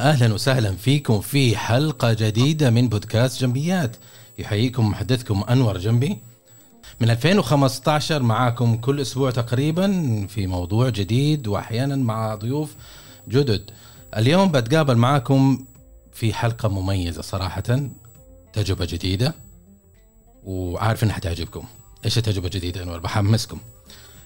أهلا وسهلا فيكم في حلقة جديدة من بودكاست جنبيات. يحييكم محدثكم أنور جنبي. من 2015 معاكم كل أسبوع تقريبا في موضوع جديد واحيانا مع ضيوف جدد. اليوم بتقابل معاكم في حلقة مميزة صراحة تجربة جديدة وعارف إنها حتعجبكم إيش التجربة الجديدة أنور؟ بحمسكم.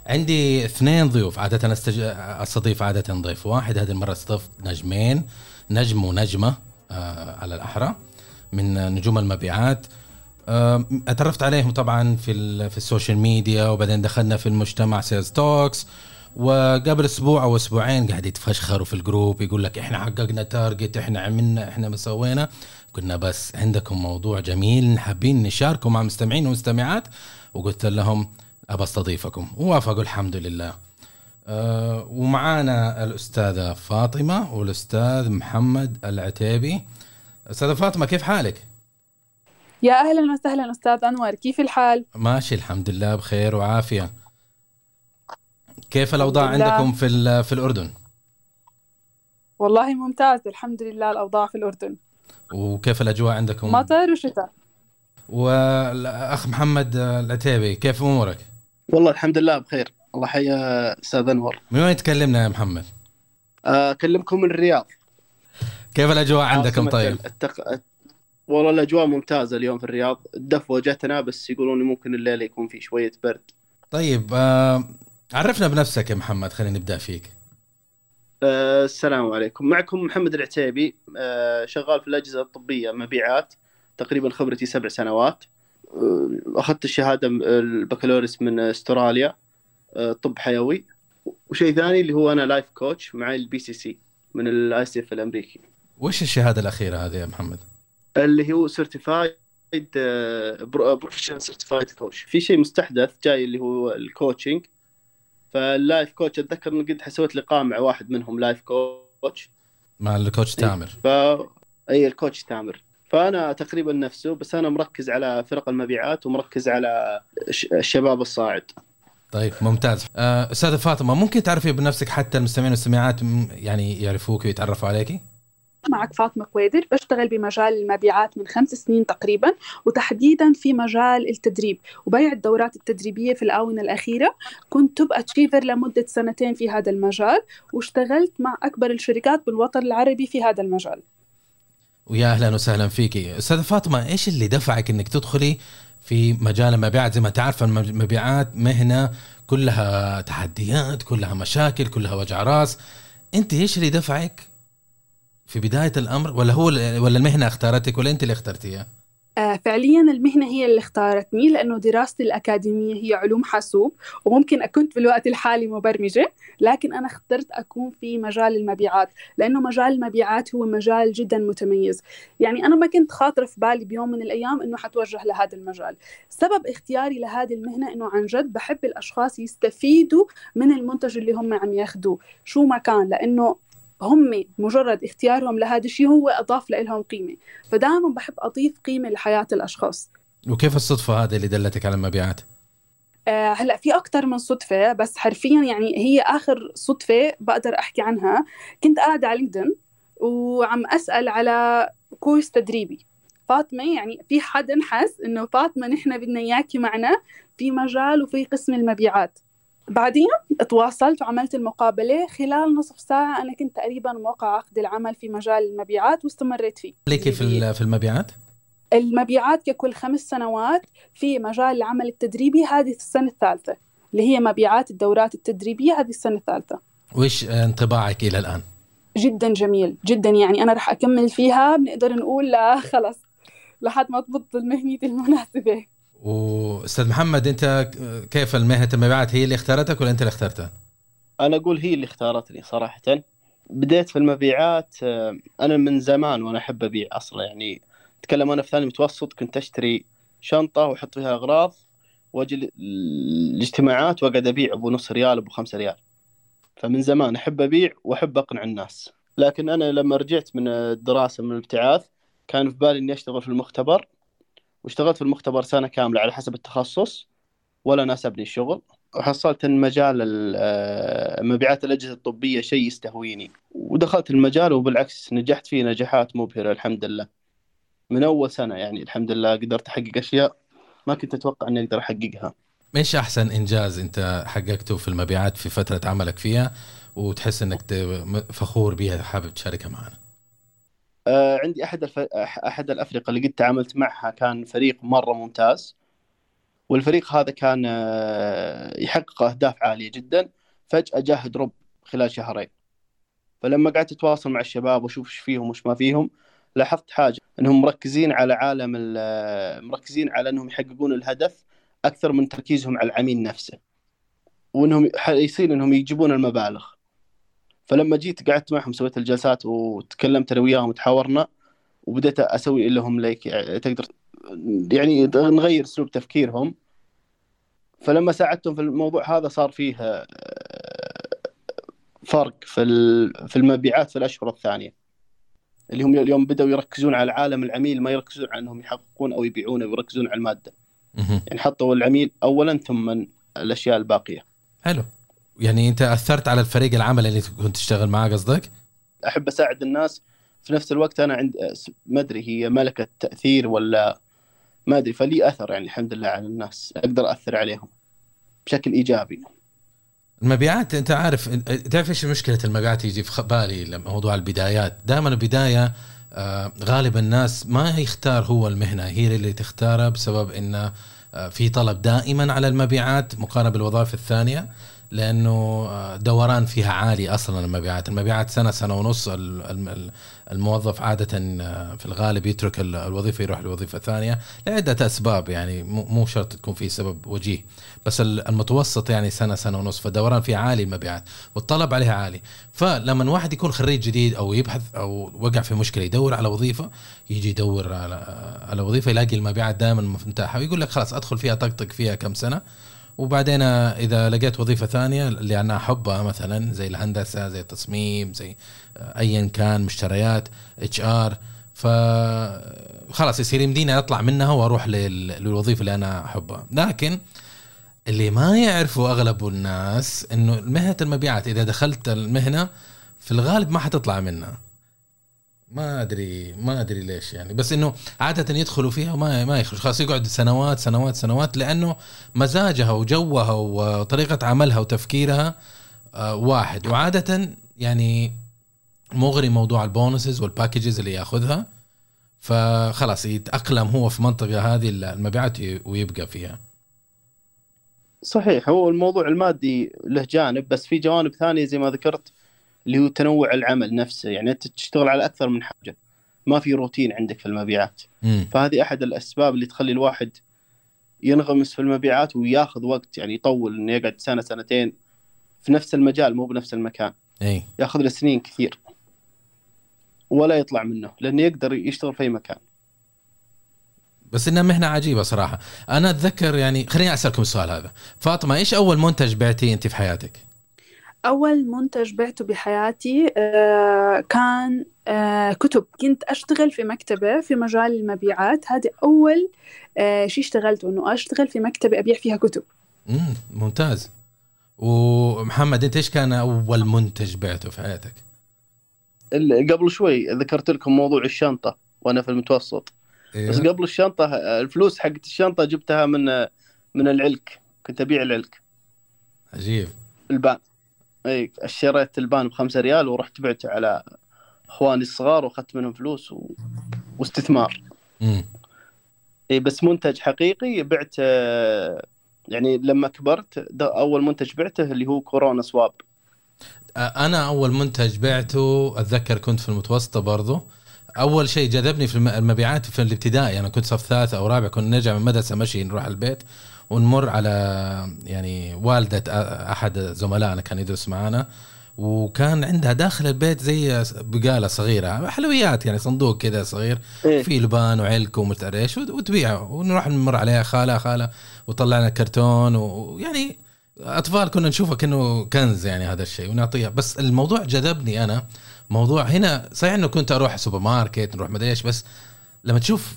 عندي اثنين ضيوف عادة استج... أستضيف عادة ضيف واحد هذه المرة استضفت نجمين. نجم ونجمة آه على الأحرى من نجوم المبيعات. آه أتعرفت عليهم طبعا في. في ال social media وبعدين دخلنا في المجتمع Sales Talks وقبل أسبوع أو أسبوعين قاعد يتفشخروا في ال group يقول لك إحنا حققنا target إحنا عملنا إحنا ما سوينا قلنا بس عندكم موضوع جميل حابين نشاركه مع المستمعين والمستمعات وقلت لهم أبى أستضيفكم. ووافقوا الحمد لله. أه ومعانا الأستاذة فاطمة والأستاذ محمد العتيبي. أستاذة فاطمة كيف حالك؟ يا أهلا وسهلا أستاذ أنور كيف الحال؟ ماشي الحمد لله بخير وعافية. كيف الأوضاع عندكم في في الأردن؟ والله ممتاز الحمد لله الأوضاع في الأردن. وكيف الأجواء عندكم؟ مطر وشتاء. والأخ محمد العتيبي كيف أمورك؟ والله الحمد لله بخير. الله حيا أستاذ أنور. من وين تكلمنا يا محمد؟ أكلمكم من الرياض. كيف الأجواء عندكم طيب؟ التق... والله الأجواء ممتازة اليوم في الرياض. الدفوه جتنا بس يقولون ممكن الليلة يكون في شوية برد. طيب آه عرفنا بنفسك يا محمد خلينا نبدأ فيك. آه السلام عليكم. معكم محمد العتيبي آه شغال في الأجهزة الطبية مبيعات تقريبا خبرتي سبع سنوات. أخذت الشهادة البكالوريوس من أستراليا. طب حيوي. وشيء ثاني اللي هو أنا life coach مع ال PCC من ال ICF الامريكي وش الشهادة الأخيرة هذه يا محمد؟ اللي هو certified professional certified coach في شيء مستحدث جاي اللي هو ال coaching فال life coach أتذكر إني قد سويت لقاء مع واحد منهم life coach مع الكوتش تامر. ف... اي الكوتش تامر. فأنا تقريبا نفسه بس أنا مركز على فرق المبيعات ومركز على الشباب الصاعد. طيب ممتاز. أه، أستاذة فاطمة ممكن تعرفي بنفسك حتى المستمعين والمستمعات يعني يعرفوك ويتعرفوا عليكي معك فاطمة قويدر بشتغل بمجال المبيعات من خمس سنين تقريبا وتحديدا في مجال التدريب وبيع الدورات التدريبية في الآونة الأخيرة. كنت توب أتشيفر لمدة سنتين في هذا المجال واشتغلت مع أكبر الشركات بالوطن العربي في هذا المجال. ويا أهلا وسهلا فيكي أستاذة فاطمة إيش اللي دفعك إنك تدخلي في مجال المبيعات. زي ما تعرف المبيعات مهنة كلها تحديات كلها مشاكل كلها وجع راس. أنت إيش اللي دفعك في بداية الأمر؟ ولا هو ولا المهنة اختارتك ولا أنت اللي اخترتيها؟ فعليا المهنة هي اللي اختارتني لأنه دراستي الأكاديمية هي علوم حاسوب وممكن كنت في الوقت الحالي مبرمجة لكن أنا اخترت أكون في مجال المبيعات لأنه مجال المبيعات هو مجال جدا متميز. يعني أنا ما كنت خاطرة في بالي بيوم من الأيام أنه حتوجه لهذا المجال. سبب اختياري لهذه المهنة أنه عن جد بحب الأشخاص يستفيدوا من المنتج اللي هم عم ياخذوه شو ما كان لأنه هم مجرد اختيارهم لهذا الشيء هو أضاف لهم قيمة. فدائما بحب أضيف قيمة لحياة الأشخاص. وكيف الصدفة هذه اللي دلتك على المبيعات؟ آه هلأ في أكثر من صدفة بس حرفيا يعني هي آخر صدفة بقدر أحكي عنها. كنت قاعدة على لينكدين وعم أسأل على كورس تدريبي. فاطمة يعني في حدا حس إنه فاطمة نحن بدنا إياكي معنا في مجال وفي قسم المبيعات. بعدين تواصلت وعملت المقابلة خلال نصف ساعة أنا كنت تقريبا موقع عقد العمل في مجال المبيعات واستمريت فيه ليكي في في المبيعات؟ المبيعات ككل خمس سنوات في مجال العمل التدريبي هذه السنة الثالثة اللي هي مبيعات الدورات التدريبية هذه السنة الثالثة وإيش انطباعك إلى الآن؟ جدا جميل جدا يعني أنا رح أكمل فيها بنقدر نقول لا خلص لحد ما تبطل مهنتي المناسبة وأستاذ محمد أنت كيف المهنة المبيعات هي اللي اختارتك ولا أنت اللي اخترتها؟ أنا أقول هي اللي اختارتني صراحة. بديت في المبيعات أنا من زمان وأنا أحب أبيع أصلا. يعني أتكلم أنا في ثاني متوسط كنت أشتري شنطة وأحط فيها أغراض وأجي الاجتماعات وأقعد أبيع أبو نص ريال أبو خمسة ريال. فمن زمان أحب أبيع وأحب أقنع الناس. لكن أنا لما رجعت من الدراسة من الابتعاث كان في بالي إني أشتغل في المختبر. واشتغلت في المختبر سنة كاملة على حسب التخصص ولا ناسبني الشغل. وحصلت إن مجال ال- آه، مبيعات الأجهزة الطبية شيء يستهويني. ودخلت المجال وبالعكس نجحت فيه نجاحات مبهرة الحمد لله. من أول سنة يعني الحمد لله قدرت أحقق أشياء ما كنت أتوقع إني أقدر أحققها. إيش أحسن إنجاز أنت حققته في المبيعات في فترة عملك فيها وتحس إنك فخور بها حابب تشاركها معنا؟ آه، عندي أحد الف... أحد الأفرقة اللي قد تعاملت معها كان فريق مرة ممتاز والفريق هذا كان آه، يحقق أهداف عالية جدا. فجأة جاه دروب خلال شهرين. فلما قعدت أتواصل مع الشباب وأشوف إيش فيهم وش ما فيهم لاحظت حاجة إنهم مركزين على عالم ال- مركزين على إنهم يحققون الهدف أكثر من تركيزهم على العميل نفسه وإنهم يصير إنهم يجيبون المبالغ. فلما جيت قعدت معهم سويت الجلسات وتكلمت أنا وياهم وتحاورنا وبدأت أسوي لهم ليك تقدر يعني نغير أسلوب تفكيرهم. فلما ساعدتهم في الموضوع هذا صار فيه آه، فرق في في المبيعات في الأشهر الثانية. اللي هم اليوم بدأوا يركزون على عالم العميل ما يركزون على إنهم يحققون أو يبيعون أو يركزون على المادة. يعني حطوا العميل اولا ثم الأشياء الباقية. حلو. يعني انت اثرت على الفريق العمل اللي كنت تشتغل معاه قصدك؟ احب اساعد الناس. في نفس الوقت أنا عند ما ادري هي ملكة تأثير ولا ما ادري فلي اثر يعني الحمد لله على الناس. أقدر اثر عليهم بشكل ايجابي. المبيعات انت عارف تعرف إيش مشكلة المبيعات يجي في بالي لما موضوع البدايات؟ دائما البداية آه، غالب الناس ما يختار هو المهنة هي اللي تختارها بسبب انه آه، في طلب دائما على المبيعات مقارنة بالوظائف الثانية. لأنه آه، دوران فيها عالي أصلا المبيعات، المبيعات سنة سنة ونص. ال- ال- الموظف عادة آه، في الغالب يترك ال- الوظيفة يروح لوظيفه ثانية لعدة أسباب. يعني مو شرط تكون في سبب وجيه بس ال- المتوسط يعني سنة سنة ونص. فالدوران فيه عالي المبيعات والطلب عليها عالي. فلما واحد يكون خريج جديد أو يبحث أو وقع في مشكلة يدور على وظيفة يجي يدور على على وظيفة يلاقي المبيعات دائما مفتاحة ويقول لك خلاص أدخل فيها طقطق فيها كم سنة. وبعدين إذا لقيت وظيفة ثانية اللي أنا أحبها مثلا زي الهندسة زي التصميم زي ايا كان مشتريات HR ف خلاص يصير يمديني أطلع منها وأروح لل- للوظيفة اللي أنا أحبها. لكن اللي ما يعرفوا أغلب الناس إنه مهنة المبيعات إذا دخلت المهنة في الغالب ما حتطلع منها. ما أدري ما أدري ليش يعني. بس إنه عادة يدخلوا فيها وما ما يخرج خلاص يقعد سنوات سنوات سنوات لأنه مزاجها وجوها وطريقة عملها وتفكيرها آه، واحد. وعادة يعني مغري موضوع ال bonuses وال packages اللي ياخذها. فخلاص يتأقلم هو في منطقة هذه المبيعات ويبقى فيها. صحيح. هو الموضوع المادي له جانب بس في جوانب ثانية زي ما ذكرت اللي هو تنوع العمل نفسه يعني أنت تشتغل على أكثر من حاجة. ما في روتين عندك في المبيعات. مم. فهذه أحد الأسباب اللي تخلي الواحد ينغمس في المبيعات وياخذ وقت يعني يطول إنه يقعد سنة سنتين في نفس المجال مو بنفس المكان. إي. ياخذ له سنين كثير. ولا يطلع منه لأنه يقدر يشتغل في أي مكان. بس إنها مهنه عجيبة صراحة. أنا أتذكر يعني خليني أسألكم السؤال هذا. فاطمة إيش أول منتج بعتيه أنت في حياتك؟ أول منتج بعته بحياتي آه، كان آه، كتب. كنت أشتغل في مكتبة في مجال المبيعات. هذه أول آه، شيء اشتغلته إنه أشتغل في مكتبة أبيع فيها كتب. امم ممتاز. ومحمد أنت إيش كان أول منتج بعته في حياتك؟ ال- قبل شوي ذكرت لكم موضوع الشنطة وأنا في المتوسط. بس أيوه. قبل الشنطة الفلوس حقت الشنطة جبتها من من العلك. كنت أبيع العلك. عجيب. البان إي اشتريت البان بخمسة ريال ورحت بعته على إخواني الصغار وأخذت منهم فلوس و... واستثمار. امم إي بس منتج حقيقي بعت آه، يعني لما كبرت ده أول منتج بعته اللي هو كورونا سواب. أنا أول منتج بعته أتذكر كنت في المتوسطة برضو. أول شيء جذبني في الم- المبيعات في الابتدائي أنا كنت صف ثالث أو رابع كنا نرجع من المدرسة مشي نروح البيت. ونمر على يعني والدة أحد زملائنا كان يدرس معانا وكان عندها داخل البيت زي بقالة صغيرة حلويات يعني صندوق كذا صغير إيه. في لبان وعلك ومدري إيش وت- وتبيعه ونروح نمر عليها خالة خالة وطلعنا كرتون ويعني أطفال كنا نشوفه كأنه كنز يعني هذا الشيء ونعطيها بس الموضوع جذبني أنا موضوع هنا صحيح إنه كنت أروح سوبر ماركت نروح مدري إيش بس لما تشوف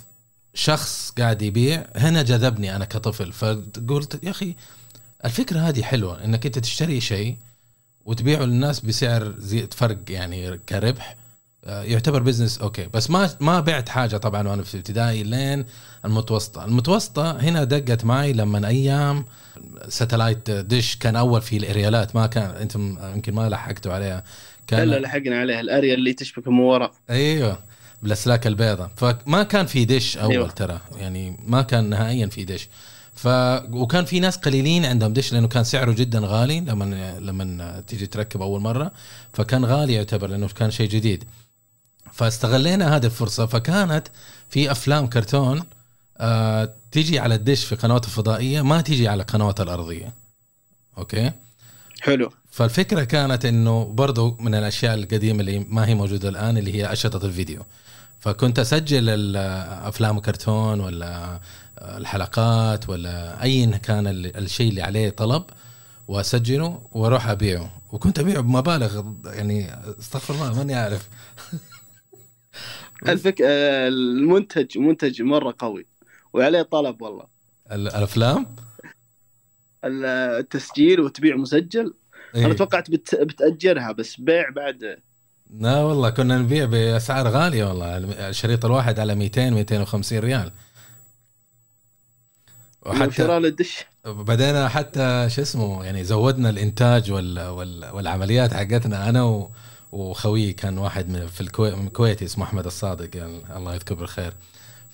شخص قاعد يبيع هنا جذبني أنا كطفل فقلت يا أخي الفكرة هذه حلوة إنك أنت تشتري شيء وتبيعه للناس بسعر زي فرق يعني كربح آه، يعتبر business okay. بس ما ما بعت حاجة طبعا وأنا في ابتدائي لين المتوسطة. المتوسطة هنا دقت معي لما أيام satellite dish كان أول في الأريالات ما كان أنتم يمكن ما لحقتوا عليها. كان لا لحقنا عليها الاريال اللي تشبك من ورا. أيوه. بالأسلاك البيضاء. فما كان في dish أول أيوة. ترى. يعني ما كان نهائيا في dish ف وكان في ناس قليلين عندهم دش لأنه كان سعره جدا غالي لما لما تيجي تركب أول مرة. فكان غالي يعتبر لأنه كان شيء جديد. فاستغلينا هذه الفرصة. فكانت في أفلام كرتون آه تيجي على الدش في قنوات الفضائية ما تيجي على قنوات الأرضية. أوكي؟ حلو. فالفكرة كانت إنه برضو من الأشياء القديمة اللي ما هي موجودة الآن اللي هي اشرطه الفيديو. فكنت أسجل الافلام كرتون ولا الحلقات ولا ايا كان الشيء اللي عليه طلب وأسجله وأروح أبيعه. وكنت أبيعه بمبالغ يعني أستغفر الله ماني عارف. الفك... المنتج منتج مرة قوي وعليه طلب والله. الأفلام؟ التسجيل وتبيع مسجل. إيه؟ أنا توقعت بت... بتأجرها بس بيع بعد لا والله كنا نبيع بأسعار غالية والله الشريط الواحد على 200 250 ريال. وحتى الدش بدينا حتى شو اسمه يعني زودنا الإنتاج وال... وال... والعمليات حقتنا أنا و... وخويي كان واحد من في الكوي... من الكويتي اسمه أحمد الصادق يعني الله يذكره بالخير.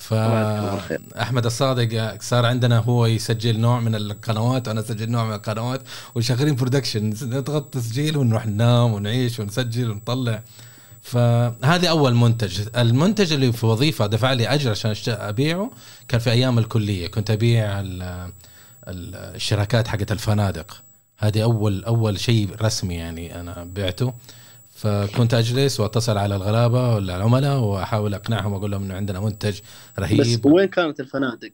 فاحمد الصادق صار عندنا هو يسجل نوع من القنوات وأنا أسجل نوع من القنوات وشغالين production نضغط تسجيل ونروح ننام ونعيش ونسجل ونطلع. فهذه أول منتج. المنتج اللي في وظيفة دفع لي أجر عشان أبيعه كان في أيام الكلية. كنت أبيع الشراكات حقت الفنادق. هذه أول أول شيء رسمي يعني أنا بعته. فكنت أجلس وأتصل على الغلابه ولا العملاء وأحاول أقنعهم وأقول لهم إنه عندنا منتج رهيب. بس وين كانت الفنادق؟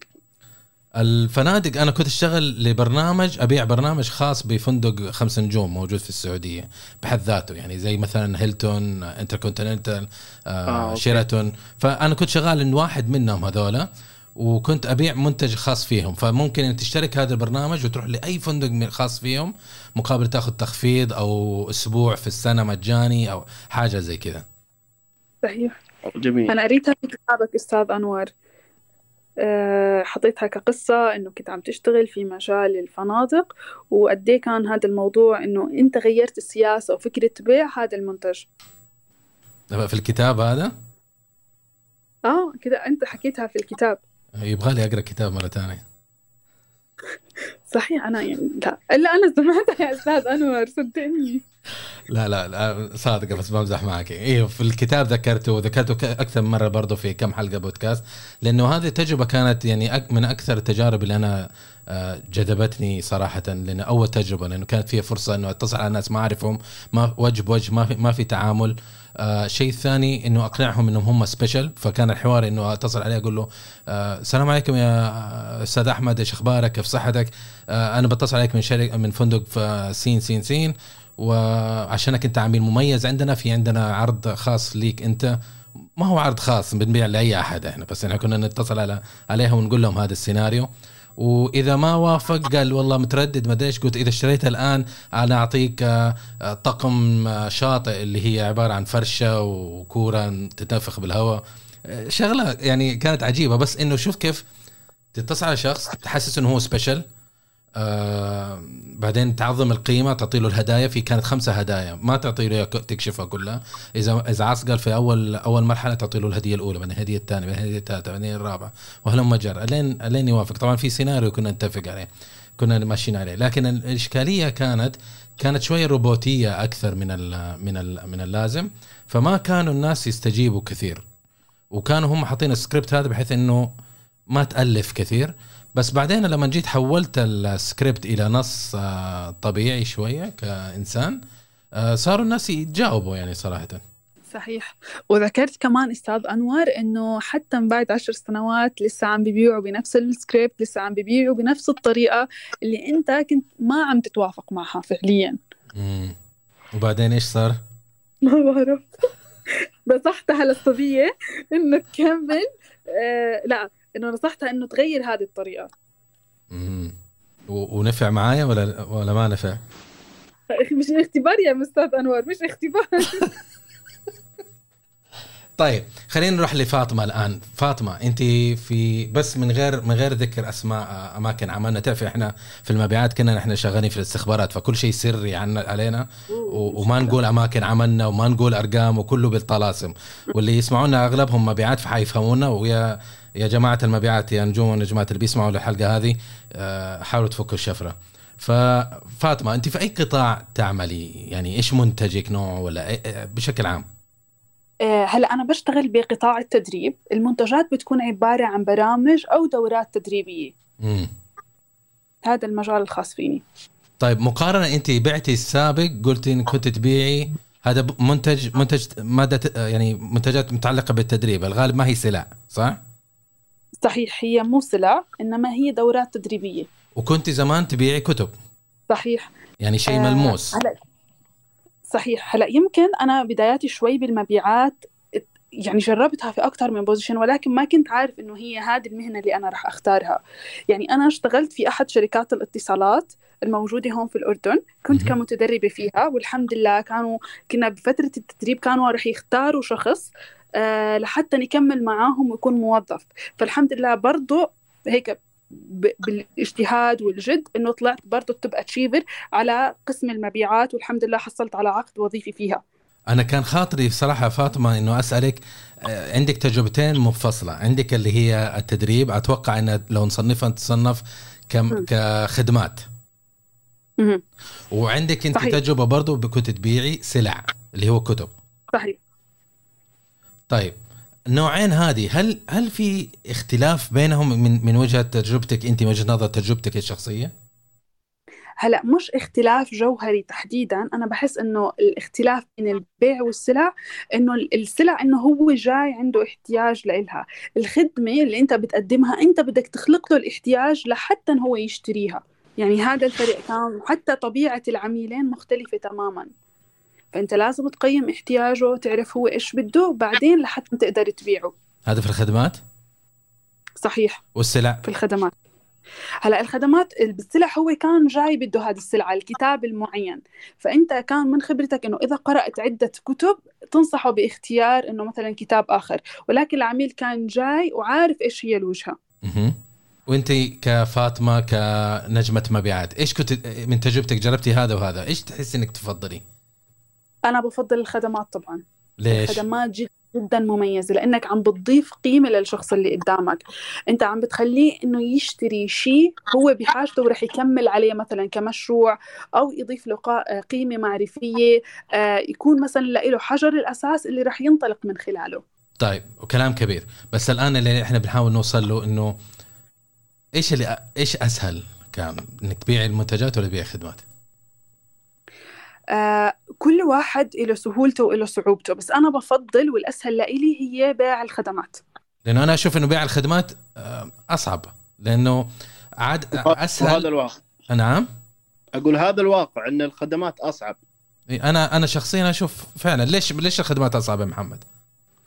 الفنادق أنا كنت أشتغل لبرنامج أبيع برنامج خاص بفندق خمس نجوم موجود في السعودية بحد ذاته يعني زي مثلا هيلتون انتركونتيننتال آه آه شيراتون. فأنا كنت شغال إن واحد منهم هذولا وكنت أبيع منتج خاص فيهم. فممكن ان تشترك هذا البرنامج وتروح لأي فندق خاص فيهم مقابل تاخذ تخفيض أو أسبوع في السنة مجاني أو حاجة زي كذا. صحيح. جميل. أنا قريتها في كتابك أستاذ أنور. أه حطيتها كقصة إنه كنت عم تشتغل في مجال الفنادق وقد إيه كان هذا الموضوع إنه أنت غيرت السياسة وفكرة بيع هذا المنتج. في الكتاب هذا؟ آه كده أنت حكيتها في الكتاب. يبغى لي أقرأ كتاب مرة ثانية. صحيح أنا يعني لا. إلا أنا سمعتها يا أستاذ أنور صدقني. لا لا لا صادقة بس بمزح معك. أيوه في الكتاب ذكرته وذكرته أكثر مرة برضه في كم حلقة بودكاست لأنه هذه التجربة كانت يعني من أكثر التجارب اللي أنا آه، جذبتني صراحة لأن أول تجربة لأنه كانت فيها فرصة إنه أتصل على ناس ما أعرفهم ما وجه بوجه ما في ما في تعامل. آه شيء ثاني إنه أقنعهم إنهم هم سبيشل فكان الحوار إنه أتصل عليه أقول له آه السلام عليكم يا أستاذ أحمد إيش أخبارك؟ كيف صحتك؟ آه أنا بتصل عليك من شركة من فندق في سين سين سين. وعشانك أنت عميل مميز عندنا في عندنا عرض خاص ليك أنت. ما هو عرض خاص بنبيع لأي أحد إحنا بس إحنا كنا نتصل على عليها ونقول لهم هذا السيناريو. وإذا ما وافق قال والله متردد ما إيش قلت إذا اشتريتها الآن أنا أعطيك آه، طقم آه، شاطئ اللي هي عبارة عن فرشة وكورة تتنفخ بالهواء. آه، شغلة يعني كانت عجيبة بس إنه شوف كيف تتصل على شخص تحسس إنه هو سبيشل آه بعدين تعظم القيمة تعطي له الهدايا. في كانت خمسة هدايا. ما تعطي له تكشفها كلها اذا إذا عصقل في اول أول مرحلة تعطي له الهدية الأولى بعدين الهدية الثانية بعدين الهدية الثالثة بعدين الرابعة. وهلم جر الين الين يوافق. طبعا في سيناريو كنا نتفق عليه. كنا ماشيين عليه. لكن الإشكالية كانت كانت شوية روبوتية أكثر من ال من ال من اللازم. فما كانوا الناس يستجيبوا كثير. وكانوا هم حاطين السكريبت هذا بحيث إنه ما تألف كثير. بس بعدين لما جيت حولت السكريبت إلى نص آه، طبيعي شوية كإنسان آه، صاروا الناس يتجاوبوا يعني صراحة. صحيح. وذكرت كمان أستاذ أنور إنه حتى من بعد عشر سنوات لسه عم بيبيعوا بنفس السكريبت لسه عم بيبيعوا بنفس الطريقة اللي أنت كنت ما عم تتوافق معها فعليا. امم وبعدين إيش صار؟ ما بعرف. نصحتها للصبيه إنه تكمل. آه لا. إنه نصحتها إنه تغير هذه الطريقة. امم ونفع معايا ولا ولا ما نفع؟ مش اختبار يا أستاذ أنور مش اختبار طيب خلينا نروح لفاطمة الآن. فاطمة أنت في بس من غير من غير ذكر أسماء آه، أماكن عملنا. تعرفي إحنا في المبيعات كنا نحن شغالين في الاستخبارات فكل شيء سري عنا علينا. وما نقول أماكن عملنا وما نقول أرقام وكله بالطلاسم. واللي يسمعونا أغلبهم مبيعات فحيفهمونا ويا يا جماعة المبيعات يا نجوم ونجمات اللي بيسمعوا الحلقة هذه آه، حاولوا تفكوا الشفرة. ففاطمه أنت في أي قطاع تعملي؟ يعني إيش منتجك نوع ولا إيه- بشكل عام؟ آه، هلا أنا بشتغل بقطاع التدريب. المنتجات بتكون عبارة عن برامج أو دورات تدريبية. امم هذا المجال الخاص فيني. طيب مقارنة أنت بعتي السابق قلتي إنك كنت تبيعي هذا منتج منتج مادة يعني منتجات متعلقة بالتدريب الغالب ما هي سلع صح؟ صحيح هي مو سلع إنما هي دورات تدريبية. وكنت زمان تبيعي كتب. صحيح. يعني شيء آه، ملموس. هلا صحيح. هلا يمكن أنا بداياتي شوي بالمبيعات إت- يعني جربتها في أكثر من position ولكن ما كنت عارف إنه هي هذه المهنة اللي أنا راح أختارها. يعني أنا اشتغلت في أحد شركات الاتصالات الموجودة هون في الأردن. كنت مهم. كمتدربة فيها والحمد لله كانوا كنا بفترة التدريب كانوا راح يختاروا شخص آه لحتى نكمل معاهم ويكون موظف فالحمد لله برضه هيك بالاجتهاد والجد إنه طلعت برضه top achiever على قسم المبيعات والحمد لله حصلت على عقد وظيفي فيها أنا كان خاطري صراحة فاطمة إنه أسألك آه، عندك تجربتين منفصلة عندك اللي هي التدريب أتوقع ان لو نصنفها تصنف كم. كخدمات. وعندك أنت صحيح. تجربة برضو كنت تبيعي سلع اللي هو كتب صحيح طيب النوعين هذه هل هل في اختلاف بينهم من من وجهة تجربتك أنت من وجهة نظر تجربتك الشخصية؟ هلا مش اختلاف جوهري تحديدا أنا بحس إنه الاختلاف بين البيع والسلع إنه السلع إنه هو جاي عنده احتياج لإلها. الخدمة اللي أنت بتقدمها أنت بدك تخلق له الاحتياج لحتى هو يشتريها. يعني هذا الفرق كان وحتى طبيعة العميلين مختلفة تماما. فأنت لازم تقيم احتياجه تعرف هو إيش بده وبعدين لحتى تقدر تبيعه. هذا في الخدمات؟ صحيح. والسلع؟ في الخدمات. هلا الخدمات بالسلع هو كان جاي بده هذه السلعة الكتاب المعين. فأنت كان من خبرتك إنه إذا قرأت عدة كتب تنصحه باختيار إنه مثلا كتاب آخر. ولكن العميل كان جاي وعارف إيش هي الوجهة. وأنت كفاطمة كنجمة مبيعات إيش كنت من تجربتك جربتي هذا وهذا؟ إيش تحسي إنك تفضلي؟ أنا بفضل الخدمات طبعا ليش؟ الخدمات جدا جدا مميزة لأنك عم بتضيف قيمة للشخص اللي قدامك أنت عم بتخليه إنه يشتري شيء هو بحاجته ورح يكمل عليه مثلا كمشروع أو يضيف له قيمة معرفية آه، يكون مثلا له حجر الأساس اللي رح ينطلق من خلاله طيب وكلام كبير بس الآن اللي إحنا بنحاول نوصل له إنه إيش اللي إيش أسهل كان إنك تبيعي المنتجات ولا تبيعي خدمات؟ آه، كل واحد له سهولته وله صعوبته. بس أنا بفضل والأسهل لإلي هي بيع الخدمات. لأنه أنا أشوف إنه بيع الخدمات آه، أصعب. لأنه عاد أسهل. الواقع. نعم. أقول هذا الواقع إن الخدمات أصعب. أنا أنا شخصيا أشوف فعلا ليش ليش الخدمات أصعب يا محمد؟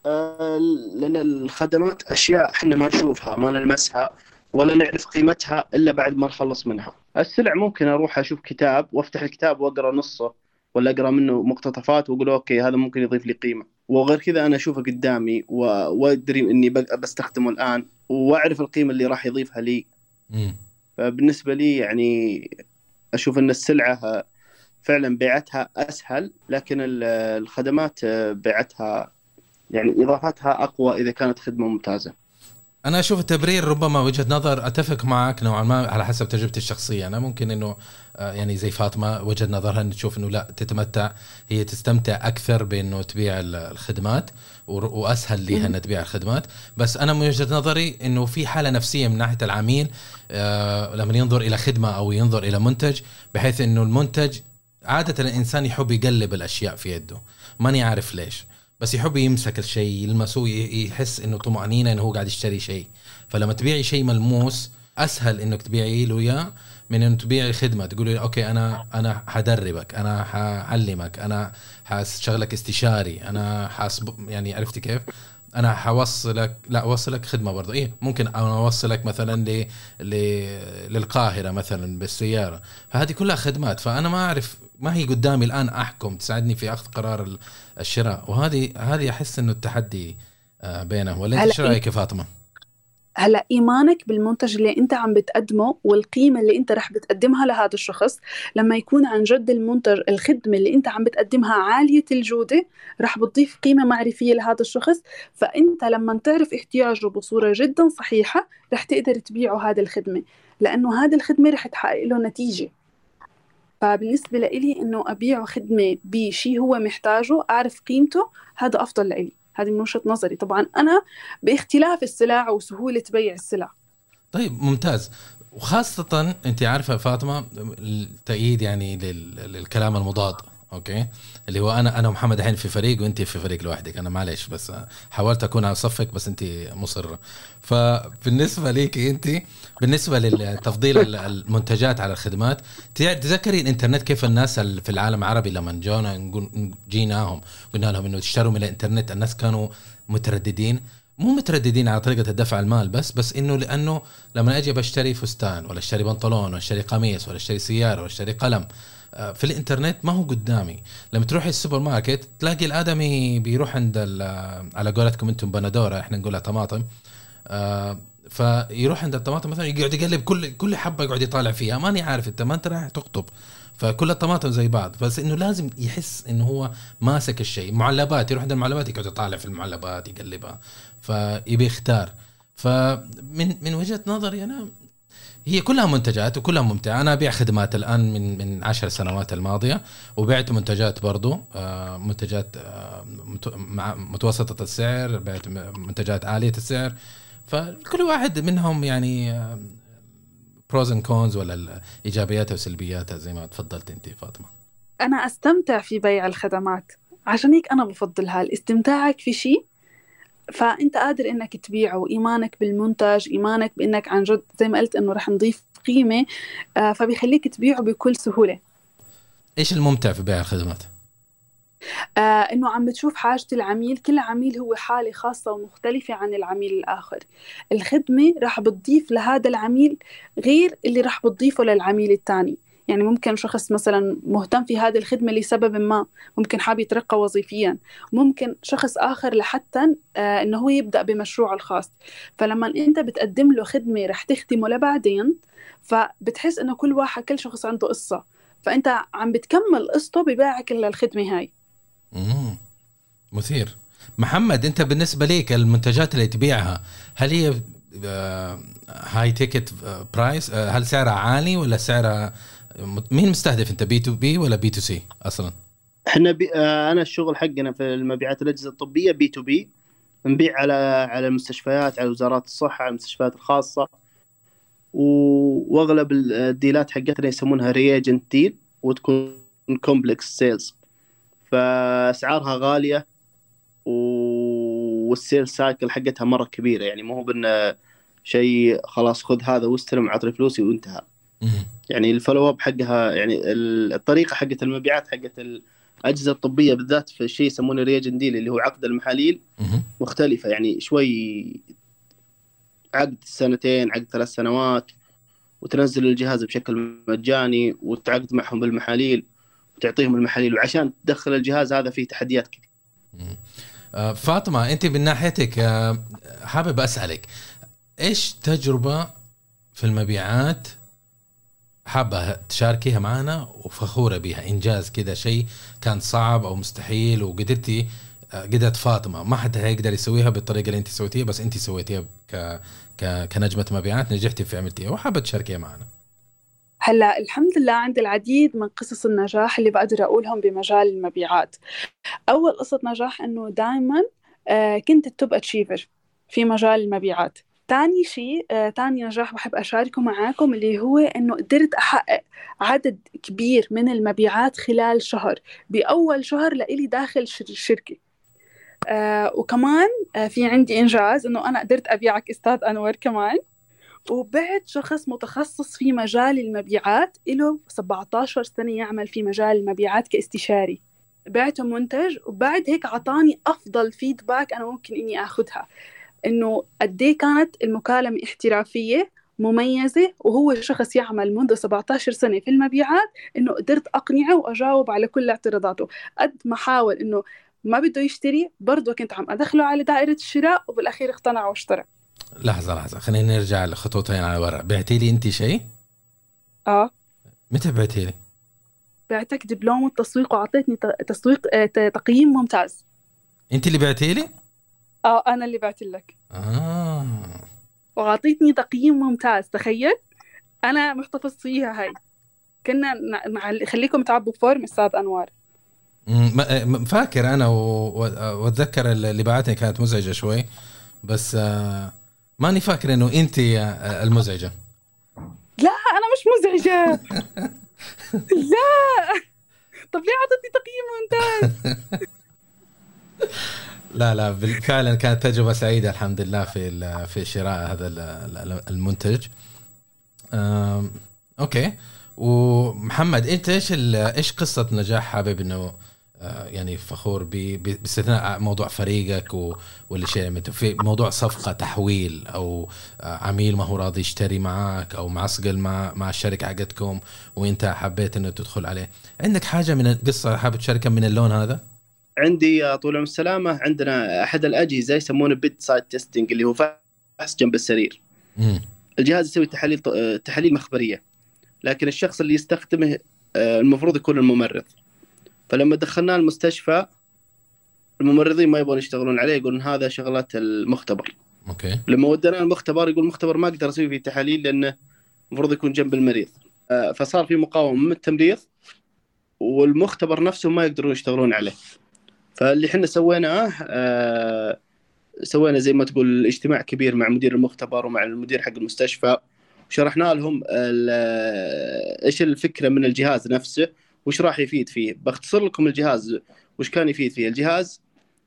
آه، لأن الخدمات أشياء إحنا ما نشوفها ما نلمسها ولا نعرف قيمتها إلا بعد ما نخلص منها. السلع ممكن أروح أشوف كتاب وأفتح الكتاب وأقرأ نصه. ولا أقرأ منه مقتطفات وأقول أوكي هذا ممكن يضيف لي قيمة. وغير كذا أنا أشوفه قدامي و- وأدري إني بستخدمه الآن وأعرف القيمة اللي راح يضيفها لي. مم. فبالنسبة لي يعني أشوف إن السلعة فعلا بيعتها أسهل لكن ال- الخدمات بيعتها يعني إضافتها أقوى إذا كانت خدمة ممتازة. أنا أشوف التبرير ربما وجهة نظر أتفق معك نوعا ما على حسب تجربتي الشخصية. أنا ممكن إنه يعني زي فاطمة وجهة نظرها إن تشوف إنه لا تتمتع هي تستمتع أكثر بإنه تبيع ال- الخدمات وأسهل لها إنها تبيع الخدمات. بس أنا من وجهة نظري إنه في حالة نفسية من ناحية العميل آه، لما ينظر إلى خدمة أو ينظر إلى منتج بحيث إنه المنتج عادة الإنسان يحب يقلب الأشياء في يده. ماني عارف ليش. بس يحب يمسك الشيء يلمسه يحس إنه طمأنينة إنه هو قاعد يشتري شيء. فلما تبيعي شيء ملموس أسهل إنك تبيعي له إياه. من إنه تبيعي خدمه تقولي أوكي أنا أنا حدربك أنا حعلمك أنا حشغلك استشاري أنا حاسب يعني عرفتي كيف؟ أنا حوصلك لا أوصلك خدمة برضه. إيه ممكن أنا أوصلك مثلا ل... ل... للقاهرة مثلا بالسيارة. فهذه كلها خدمات. فأنا ما أعرف ما هي قدامي الآن أحكم تساعدني في أخذ قرار ال- الشراء. وهذه هذه أحس إنه التحدي آه، بينهم ولا أنت إيش رأيك يا فاطمة؟ هلا إيمانك بالمنتج اللي أنت عم بتقدمه والقيمة اللي أنت رح بتقدمها لهذا الشخص لما يكون عن جد المنتج الخدمة اللي أنت عم بتقدمها عالية الجودة رح بتضيف قيمة معرفية لهذا الشخص. فأنت لما تعرف احتياجه بصورة جدا صحيحة رح تقدر تبيعه هذه الخدمة لأنه هذه الخدمة رح تحقق له نتيجة. فبالنسبة لإلي إنه أبيعه خدمة بشيء هو محتاجه أعرف قيمته هذا أفضل لإلي. هذه من وجهة نظري. طبعا أنا باختلاف السلع وسهولة بيع السلع. طيب ممتاز. وخاصة أنت عارفة فاطمة التأييد يعني لل- للكلام المضاد. أوكي؟ اللي هو أنا أنا ومحمد الحين في فريق وأنت في فريق لوحدك. أنا معلش بس حاولت أكون على صفك بس أنت مصرة. فبالنسبة ليك أنت بالنسبة لتفضيل ال- المنتجات على الخدمات تذكري الإنترنت كيف الناس ال- في العالم العربي لما جونا جيناهم قلنا لهم إنه تشتروا من الإنترنت الناس كانوا مترددين. مو مترددين على طريقة الدفع المال بس بس إنه لأنه لما أجي بشتري فستان ولا أشتري بنطلون ولا أشتري قميص ولا أشتري سيارة ولا أشتري قلم في الإنترنت ما هو قدامي. لما تروحي السوبر ماركت تلاقي الآدمي بيروح عند ال- على قولتكم أنتم بندورة إحنا نقولها طماطم. آه، فيروح عند الطماطم مثلا يقعد يقلب كل كل حبة يقعد يطالع فيها. ماني عارف أنت ما أنت رايح تخطب. فكل الطماطم زي بعض. بس إنه لازم يحس انه هو ماسك الشيء. معلبات يروح عند المعلبات يقعد يطالع في المعلبات يقلبها. فيبي يختار. فمن من وجهة نظري أنا هي كلها منتجات وكلها ممتعة. أنا أبيع خدمات الآن من من عشر سنوات الماضية وبعت منتجات برضو آه، منتجات آه، متوسطة السعر بعت منتجات عالية السعر. فكل واحد منهم يعني pros and cons ولا ايجابياتها وسلبياتها زي ما تفضلت أنت فاطمة. أنا أستمتع في بيع الخدمات. عشان هيك أنا بفضلها. الاستمتاعك في شيء؟ فأنت قادر إنك تبيعه وإيمانك بالمنتج إيمانك بإنك عن جد زي ما قلت إنه رح نضيف قيمة آه، فبيخليك تبيعه بكل سهولة. إيش الممتع في بيع الخدمات؟ آه إنه عم بتشوف حاجة العميل كل عميل هو حالة خاصة ومختلفة عن العميل الآخر. الخدمة رح بتضيف لهذا العميل غير اللي رح بتضيفه للعميل الثاني يعني ممكن شخص مثلا مهتم في هذه الخدمة لسبب ما ممكن حاب يترقى وظيفيا. ممكن شخص آخر لحتى آه إنه هو يبدأ بمشروعه الخاص. فلما أنت بتقدم له خدمة رح تخدمه لبعدين فبتحس إنه كل واحد كل شخص عنده قصة. فأنت عم بتكمل قصته ببيعك للخدمة هاي. مم. مثير. محمد أنت بالنسبة ليك المنتجات اللي تبيعها هل هي high ticket price هل سعرها عالي ولا سعرها مين مستهدف انت بي تو بي ولا بي تو سي أصلا إحنا بي... آه، أنا الشغل حقنا في المبيعات الأجهزة الطبية B2B نبيع على على المستشفيات على وزارات الصحة على المستشفيات الخاصة. وأغلب ال deal ات حقتنا يسمونها reagent deal وتكون complex sales فأسعارها غالية. وال sale cycle حقتها مرة كبيرة يعني مو هو بان شيء خلاص خذ هذا واستلم عطني فلوسي وانتهى. يعني ال follow up حقها يعني ال- الطريقة حقت المبيعات حقت الأجهزة الطبية بالذات في شيء يسمونه reagent deal اللي هو عقد المحاليل. مختلفة يعني شوي عقد سنتين عقد ثلاث سنوات وتنزل الجهاز بشكل مجاني وتعقد معهم بالمحاليل وتعطيهم المحاليل وعشان تدخل الجهاز هذا فيه تحديات كثير. آه، فاطمة أنت من ناحيتك آه، حابب أسألك إيش تجربة في المبيعات حابة تشاركيها معنا وفخورة بها إنجاز كذا شيء كان صعب أو مستحيل وقدرتي آه، قدرت فاطمة. ما حد هيقدر يسويها بالطريقة اللي أنت سويتيها بس أنت سويتيها ك... ك... كنجمة مبيعات نجحتي في عملتيها وحابة تشاركيها معنا. هلا الحمد لله عندي العديد من قصص النجاح اللي بقدر أقولهم بمجال المبيعات. أول قصة نجاح إنه دائما كنت التوب اتشيفر في مجال المبيعات. تاني شيء آه، تاني نجاح بحب أشاركه معاكم اللي هو إنه قدرت أحقق عدد كبير من المبيعات خلال شهر. بأول شهر لإلي داخل شر- الشركة آه وكمان آه في عندي إنجاز إنه أنا قدرت أبيعك أستاذ أنور كمان. وبعت شخص متخصص في مجال المبيعات له 17 سنة يعمل في مجال المبيعات كاستشاري. بعته منتج وبعد هيك عطاني أفضل فيدباك أنا ممكن إني آخذها. إنه قد إيه كانت المكالمة احترافية مميزة وهو شخص يعمل منذ 17 سنة في المبيعات إنه قدرت أقنعه وأجاوب على كل اعتراضاته قد ما حاول إنه ما بده يشتري برضه كنت عم أدخله على دائرة الشراء وبالأخير اقتنع واشترى لحظة لحظة خلينا نرجع لخطوتين على ورا بعتي لي أنت شيء؟ آه متى بعتي لي؟ بعتك دبلوم التسويق وأعطيتني تسويق آه، تقييم ممتاز أنت اللي بعتي لي؟ آه أنا اللي بعت لك. آه. وأعطيتني تقييم ممتاز تخيل. أنا محتفظ فيها هاي. كنا نع- خليكم تعبوا فورم ما- م- فاكر أنا وأتذكر اللي بعتني كانت مزعجة شوي. بس آه، ماني فاكر إنه انت آه، المزعجة. لا أنا مش مزعجة. لا. طب ليه أعطتني تقييم ممتاز؟ لا لا فعلا كانت تجربة سعيدة الحمد لله في في شراء هذا ال- ال- المنتج. Okay. ومحمد أنت إيش إيش قصة نجاح حابب إنه آه، يعني فخور باستثناء موضوع فريقك و- واللي شيء يعني في موضوع صفقة تحويل أو آه، عميل ما هو راضي يشتري معك أو معسقل مع مع الشركة حقتكم وأنت حبيت إنه تدخل عليه. عندك حاجة من القصة حابب تشاركها من اللون هذا؟ عندي يا طول العمر السلامة عندنا أحد الأجهزة يسمونه bedside testing اللي هو فحص جنب السرير. مم. الجهاز يسوي تحاليل تحاليل مخبرية لكن الشخص اللي يستخدمه آه، المفروض يكون الممرض. فلما دخلناه المستشفى الممرضين ما يبغون يشتغلون عليه يقولون هذا شغلات المختبر. أوكي. لما وديناه المختبر يقول المختبر ما أقدر أسوي فيه تحاليل لأنه المفروض يكون جنب المريض. آه، فصار في مقاومة من التمريض والمختبر نفسه ما يقدرون يشتغلون عليه. فاللي إحنا سويناه آه، سوينا زي ما تقول اجتماع كبير مع مدير المختبر ومع المدير حق المستشفى وشرحنا لهم ال- إيش الفكرة من الجهاز نفسه وش راح يفيد فيه بختصر لكم الجهاز وش كان يفيد فيه الجهاز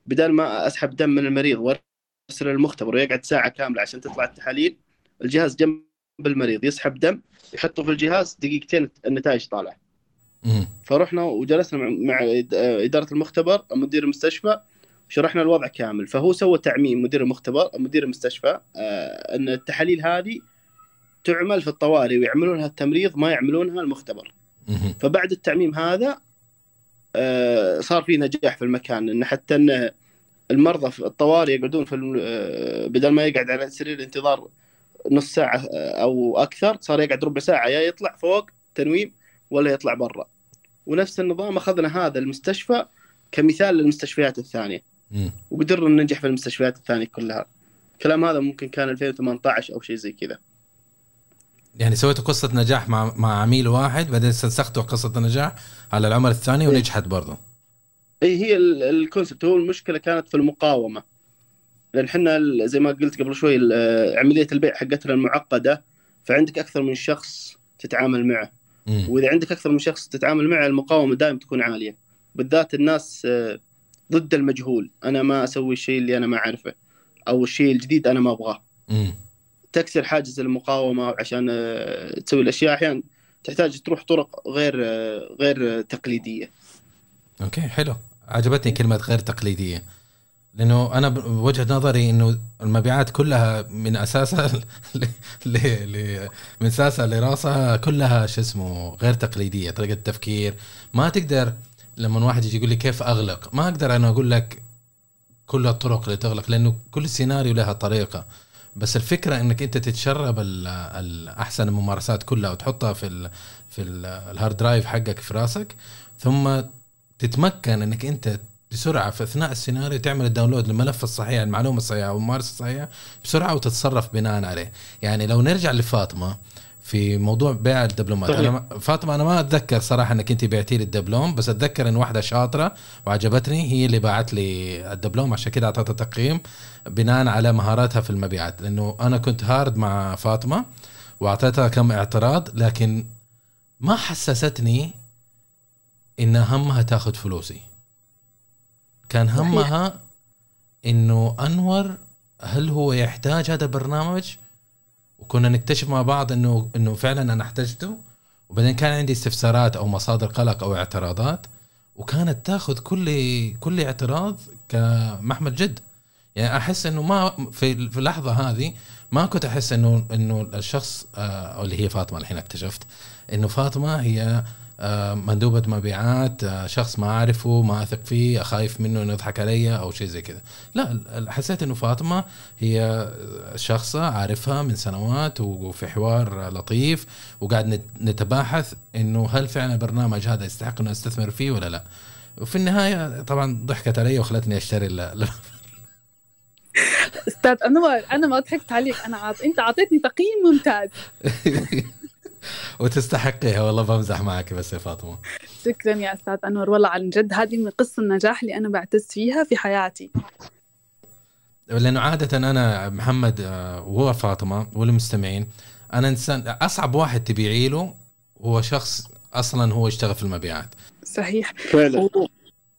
بدل ما أسحب دم من المريض وأرسل المختبر ويقعد ساعة كاملة عشان تطلع التحاليل الجهاز جنب المريض يسحب دم يحطه في الجهاز دقيقتين النتائج طالعة. فرحنا وجلسنا مع, إدارة المختبر مدير المستشفى شرحنا الوضع كامل. فهو سوى تعميم مدير المختبر مدير المستشفى آه إن التحاليل هذه تعمل في الطوارئ ويعملونها التمريض ما يعملونها المختبر. فبعد التعميم هذا آه صار في نجاح في المكان إن حتى إن المرضى في الطوارئ يقعدون في آه، بدل ما يقعد على سرير الانتظار نص ساعة أو أكثر صار يقعد ربع ساعة يا يطلع فوق تنويم ولا يطلع برا. ونفس النظام أخذنا هذا المستشفى كمثال للمستشفيات الثانية. مم. وقدرنا ننجح في المستشفيات الثانية كلها. الكلام هذا ممكن كان 2018 أو شيء زي كذا. يعني سويتوا قصة نجاح مع مع عميل واحد بعدين استنسختوا قصة النجاح على العمل الثاني ونجحت برضه اي هي ال- الكونسبت. هو المشكلة كانت في المقاومة. لأن إحنا زي ما قلت قبل شوي عملية البيع حقتنا المعقدة فعندك أكثر من شخص تتعامل معه. وإذا عندك أكثر من شخص تتعامل معه المقاومة دائما تكون عالية. بالذات الناس آه، ضد المجهول. أنا ما أسوي الشيء اللي أنا ما أعرفه أو الشيء الجديد أنا ما أبغاه. تكسر حاجز المقاومة عشان آه، تسوي الأشياء. أحيانا تحتاج تروح طرق غير آه، غير تقليدية. أوكي حلو. عجبتني كلمة غير تقليدية. لأنه أنا بوجهة نظري إنه المبيعات كلها من أساسها ل... ل... من أساسها لرأسها كلها شو اسمه غير تقليدية طريقة تفكير ما تقدر لما واحد يجي يقول لي كيف أغلق؟ ما أقدر أنا أقول لك كل الطرق اللي تغلق لأنه كل سيناريو لها طريقة. بس الفكرة إنك أنت تتشرب الاحسن الممارسات كلها وتحطها في ال في ال- ال hard drive حقك في رأسك ثم تتمكن إنك أنت بسرعة في اثناء السيناريو تعمل ال download للملف الصحيح المعلومة الصحيحة والممارسه الصحيحة بسرعة وتتصرف بناء عليه. يعني لو نرجع لفاطمة في موضوع بيع الدبلومات صحيح. أنا ما- فاطمة أنا ما أتذكر صراحة إنك أنت بعتي لي الدبلوم بس أتذكر إن واحدة شاطرة وعجبتني هي اللي باعت لي الدبلوم عشان كده اعطيتها تقييم بناء على مهاراتها في المبيعات. لأنه أنا كنت hard مع فاطمة واعطيتها كم اعتراض لكن ما حسستني إن همها تاخذ فلوسي. كان. همها إنه أنور هل هو يحتاج هذا البرنامج؟ وكنا نكتشف مع بعض انه إنه فعلا أنا احتجته. وبعدين كان عندي استفسارات أو مصادر قلق أو اعتراضات. وكانت تاخذ كل كل اعتراض كمحمل جد. يعني أحس إنه ما في في اللحظة هذه ما كنت أحس انه إنه الشخص آه، أو اللي هي فاطمة الحين اكتشفت إنه فاطمة هي مندوبة مبيعات آه، شخص ما أعرفه ما أثق فيه خايف منه إنه يضحك علي أو شيء زي كذا. لا حسيت إنه فاطمة هي شخصة عارفها من سنوات وفي حوار لطيف وقاعد نتباحث إنه هل فعلا البرنامج هذا يستحق إنه أستثمر فيه ولا لا. وفي النهاية طبعا ضحكت علي وخلتني أشتري أستاذ أنور أنا ما ضحكت عليك أنا عط... أنت أعطيتني تقييم ممتاز. وتستحقيها. والله بمزح معك بس يا فاطمة. شكرا يا أستاذ أنور. والله عن جد هذه من قصة النجاح اللي أنا بعتز فيها في حياتي. لأنه عادة أنا محمد آه، وهو فاطمة والمستمعين أنا إنسان أصعب واحد تبيعي له هو شخص أصلا هو يشتغل في المبيعات. صحيح. فعلا.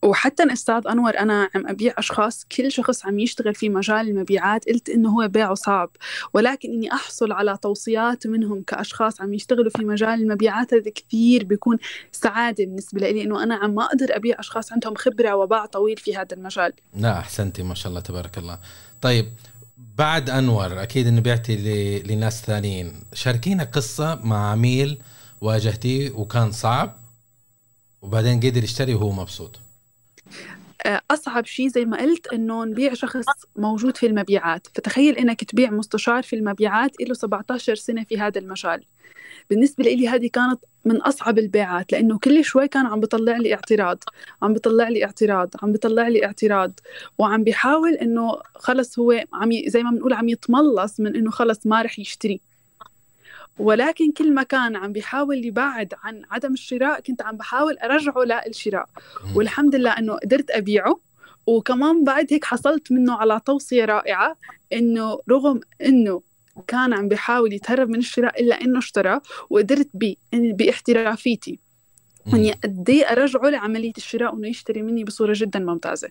وحتى أستاذ أنور أنا عم أبيع أشخاص كل شخص عم يشتغل في مجال المبيعات قلت إنه هو بيعه صعب ولكن إني أحصل على توصيات منهم كأشخاص عم يشتغلوا في مجال المبيعات هذا كثير بيكون سعادة بالنسبة لي انه أنا عم ما أقدر أبيع أشخاص عندهم خبرة وباع طويل في هذا المجال. لا أحسنتي ما شاء الله تبارك الله. طيب بعد أنور أكيد انه بعتي لناس ثانيين. شاركينا قصة مع عميل واجهتيه وكان صعب وبعدين قدر يشتري وهو مبسوط. آه، أصعب شيء زي ما قلت إنه نبيع شخص موجود في المبيعات. فتخيل إنك تبيع مستشار في المبيعات له 17 سنة في هذا المجال. بالنسبة لي هذه كانت من أصعب البيعات لأنه كل شوي كان عم بيطلع لي اعتراض عم بيطلع لي اعتراض عم بيطلع لي اعتراض. وعم بيحاول إنه خلص هو عم زي ما بنقول عم يتملص من إنه خلص ما رح يشتري. ولكن كل ما كان عم بيحاول يبعد عن عدم الشراء كنت عم بحاول أرجعه للشراء. والحمد لله أنه قدرت أبيعه. وكمان بعد هيك حصلت منه على توصية رائعة إنه رغم إنه كان عم بيحاول يتهرب من الشراء إلا إنه اشترى وقدرت بي بإحترافيتي. إني قد إيه أرجعه لعملية الشراء وإنه يشتري مني بصورة جدا ممتازة.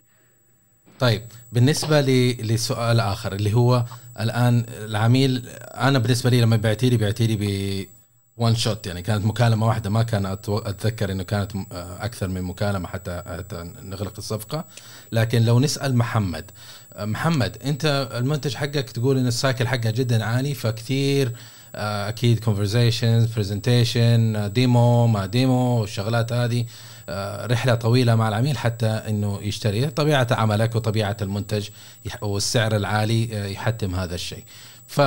طيب بالنسبة لسؤال آخر اللي هو الآن العميل أنا بالنسبة لي لما بعتي لي بعتي لي ب shot يعني كانت مكالمة واحدة ما كان أتذكر إنه كانت أكثر من مكالمة حتى, حتى نغلق الصفقة. لكن لو نسأل محمد محمد أنت المنتج حقك تقول إن ال cycle حقه جدا عالي فكثير أكيد conversations presentation demo ما demo والشغلات هذه. آه، رحلة طويلة مع العميل حتى إنه يشتري. طبيعة عملك وطبيعة المنتج والسعر العالي آه، يحتم هذا الشيء. ف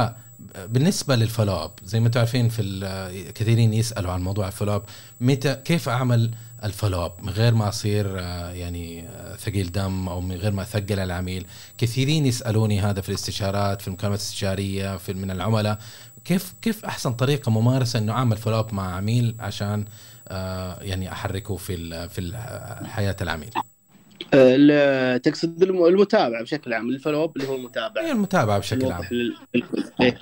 بالنسبة لل follow up زي ما أنتم عارفين في كثيرين يسألوا عن موضوع ال follow up متى كيف أعمل ال follow up من غير ما أصير آه، يعني ثقيل دم أو من غير ما أثقل العميل. كثيرين يسألوني هذا في الاستشارات في المكالمات الاستشارية في من العملاء كيف كيف أحسن طريقة ممارسة إنه أعمل follow up مع عميل عشان آه، يعني أحركه في في حياة العميل. آه، تقصد المتابعة بشكل عام الفولو اب اللي هو المتابعة. هي المتابعة بشكل عام. إيه.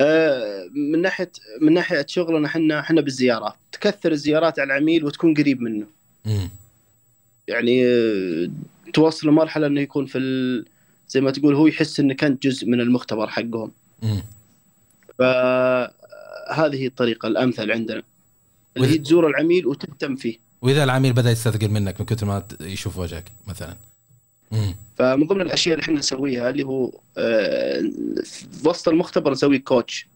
آه، من ناحيه من ناحية شغلنا إحنا إحنا بالزيارات. تكثر الزيارات على العميل وتكون قريب منه. م. يعني توصل لمرحلة إنه يكون في ال... زي ما تقول هو يحس انك انت جزء من المختبر حقهم. فهذه الطريقة الأمثل عندنا. اللي هي تزور العميل وتهتم فيه وإذا العميل بدأ يستثقل منك من كثر ما يشوف وجهك مثلا مم. فمن ضمن الأشياء اللي إحنا نسويها اللي هو آه، في وسط المختبر نسوي كوتش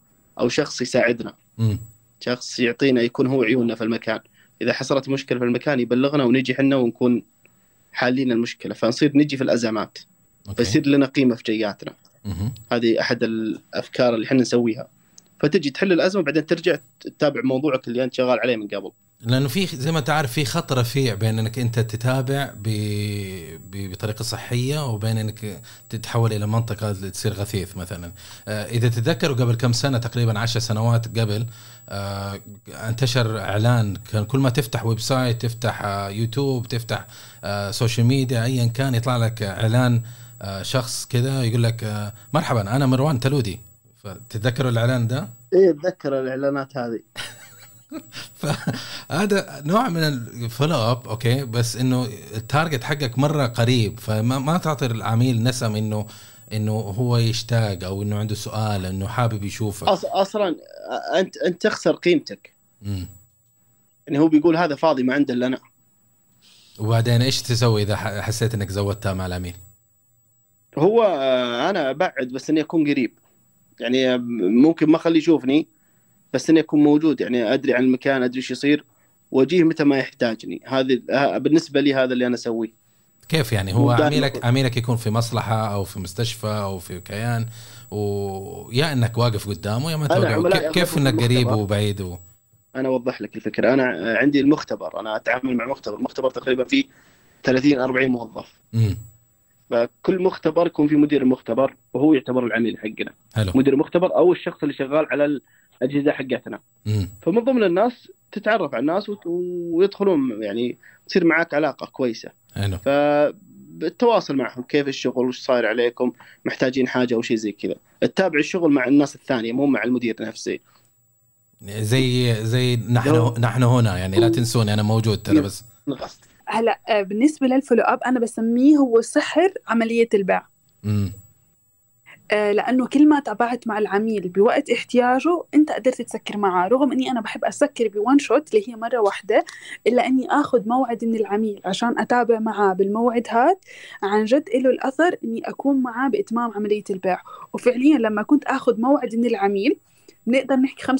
أو شخص يساعدنا مم. شخص يعطينا يكون هو عيوننا في المكان إذا حصلت مشكلة في المكان يبلغنا ونجي إحنا ونكون حالين المشكلة فنصير نجي في الأزمات أوكي. فيصير لنا قيمة في جياتنا مم. هذه أحد الأفكار اللي إحنا نسويها فتجي تحل الأزمة بعدين ترجع تتابع موضوعك اللي أنت شغال عليه من قبل. لأنه في زي ما انت عارف في خط رفيع بين إنك أنت تتابع بطريقة صحية وبين إنك تتحول إلى منطقة تصير غثيث مثلا. آه، إذا تتذكروا قبل كم سنة تقريبا عشر سنوات قبل آه، انتشر إعلان كان كل ما تفتح website تفتح آه، يوتيوب تفتح social media ايا كان يطلع لك إعلان شخص كذا يقول لك مرحبا أنا مروان تلودي. فتتذكروا الإعلان ده؟ إيه اتذكر الإعلانات هذه. فهذا نوع من ال follow up okay؟ بس إنه ال target حقك مرة قريب فما ما تعطي العميل نسم انه إنه هو يشتاق أو إنه عنده سؤال إنه حابب يشوفك. أص... أصلا انت أنت تخسر قيمتك. امم يعني هو بيقول هذا فاضي ما عنده إلا أنا. وبعدين إيش تسوي إذا حسيت إنك زودتها مع العميل؟ هو آه، أنا أبعد بس إني أكون قريب. يعني ممكن ما أخليه يشوفني بس اني اكون موجود. يعني أدري عن المكان أدري إيش يصير وأجيه متى ما يحتاجني. هذه بالنسبة لي هذا اللي أنا أسويه. كيف يعني؟ هو عميلك عميلك يكون في مصلحة أو في مستشفى أو في كيان ويا إنك واقف قدامه يا ما توقع. كيف, إنك قريب. وبعيد و... أنا أوضح لك الفكرة. أنا عندي المختبر. أنا أتعامل مع مختبر. مختبر تقريبا فيه 30 40 موظف. امم فكل مختبر يكون في مدير المختبر وهو يعتبر العميل حقنا. حلو. مدير المختبر أو الشخص اللي شغال على الأجهزة حقتنا. فمن ضمن الناس تتعرف على الناس ويدخلون يعني تصير معك علاقة كويسة. حلو. فالتواصل معهم كيف الشغل وش صاير عليكم محتاجين حاجة أو شيء زي كذا. تتابع الشغل مع الناس الثانية مو مع المدير نفسه. زي زي نحن نحن هنا يعني لا تنسوني أنا موجود ترى بس. نقص هلا آه، بالنسبة لل follow up أنا بسميه هو سحر عملية البيع امم آه، لأنه كل ما تابعت مع العميل بوقت احتياجه أنت قدرت تسكر معه رغم إني أنا بحب أسكر ب one shot اللي هي مرة واحدة إلا إني آخذ موعد من العميل عشان أتابع معه بالموعد هاد. عن جد له الأثر إني أكون معه بإتمام عملية البيع وفعليا لما كنت آخذ موعد من العميل بنقدر نحكي 95%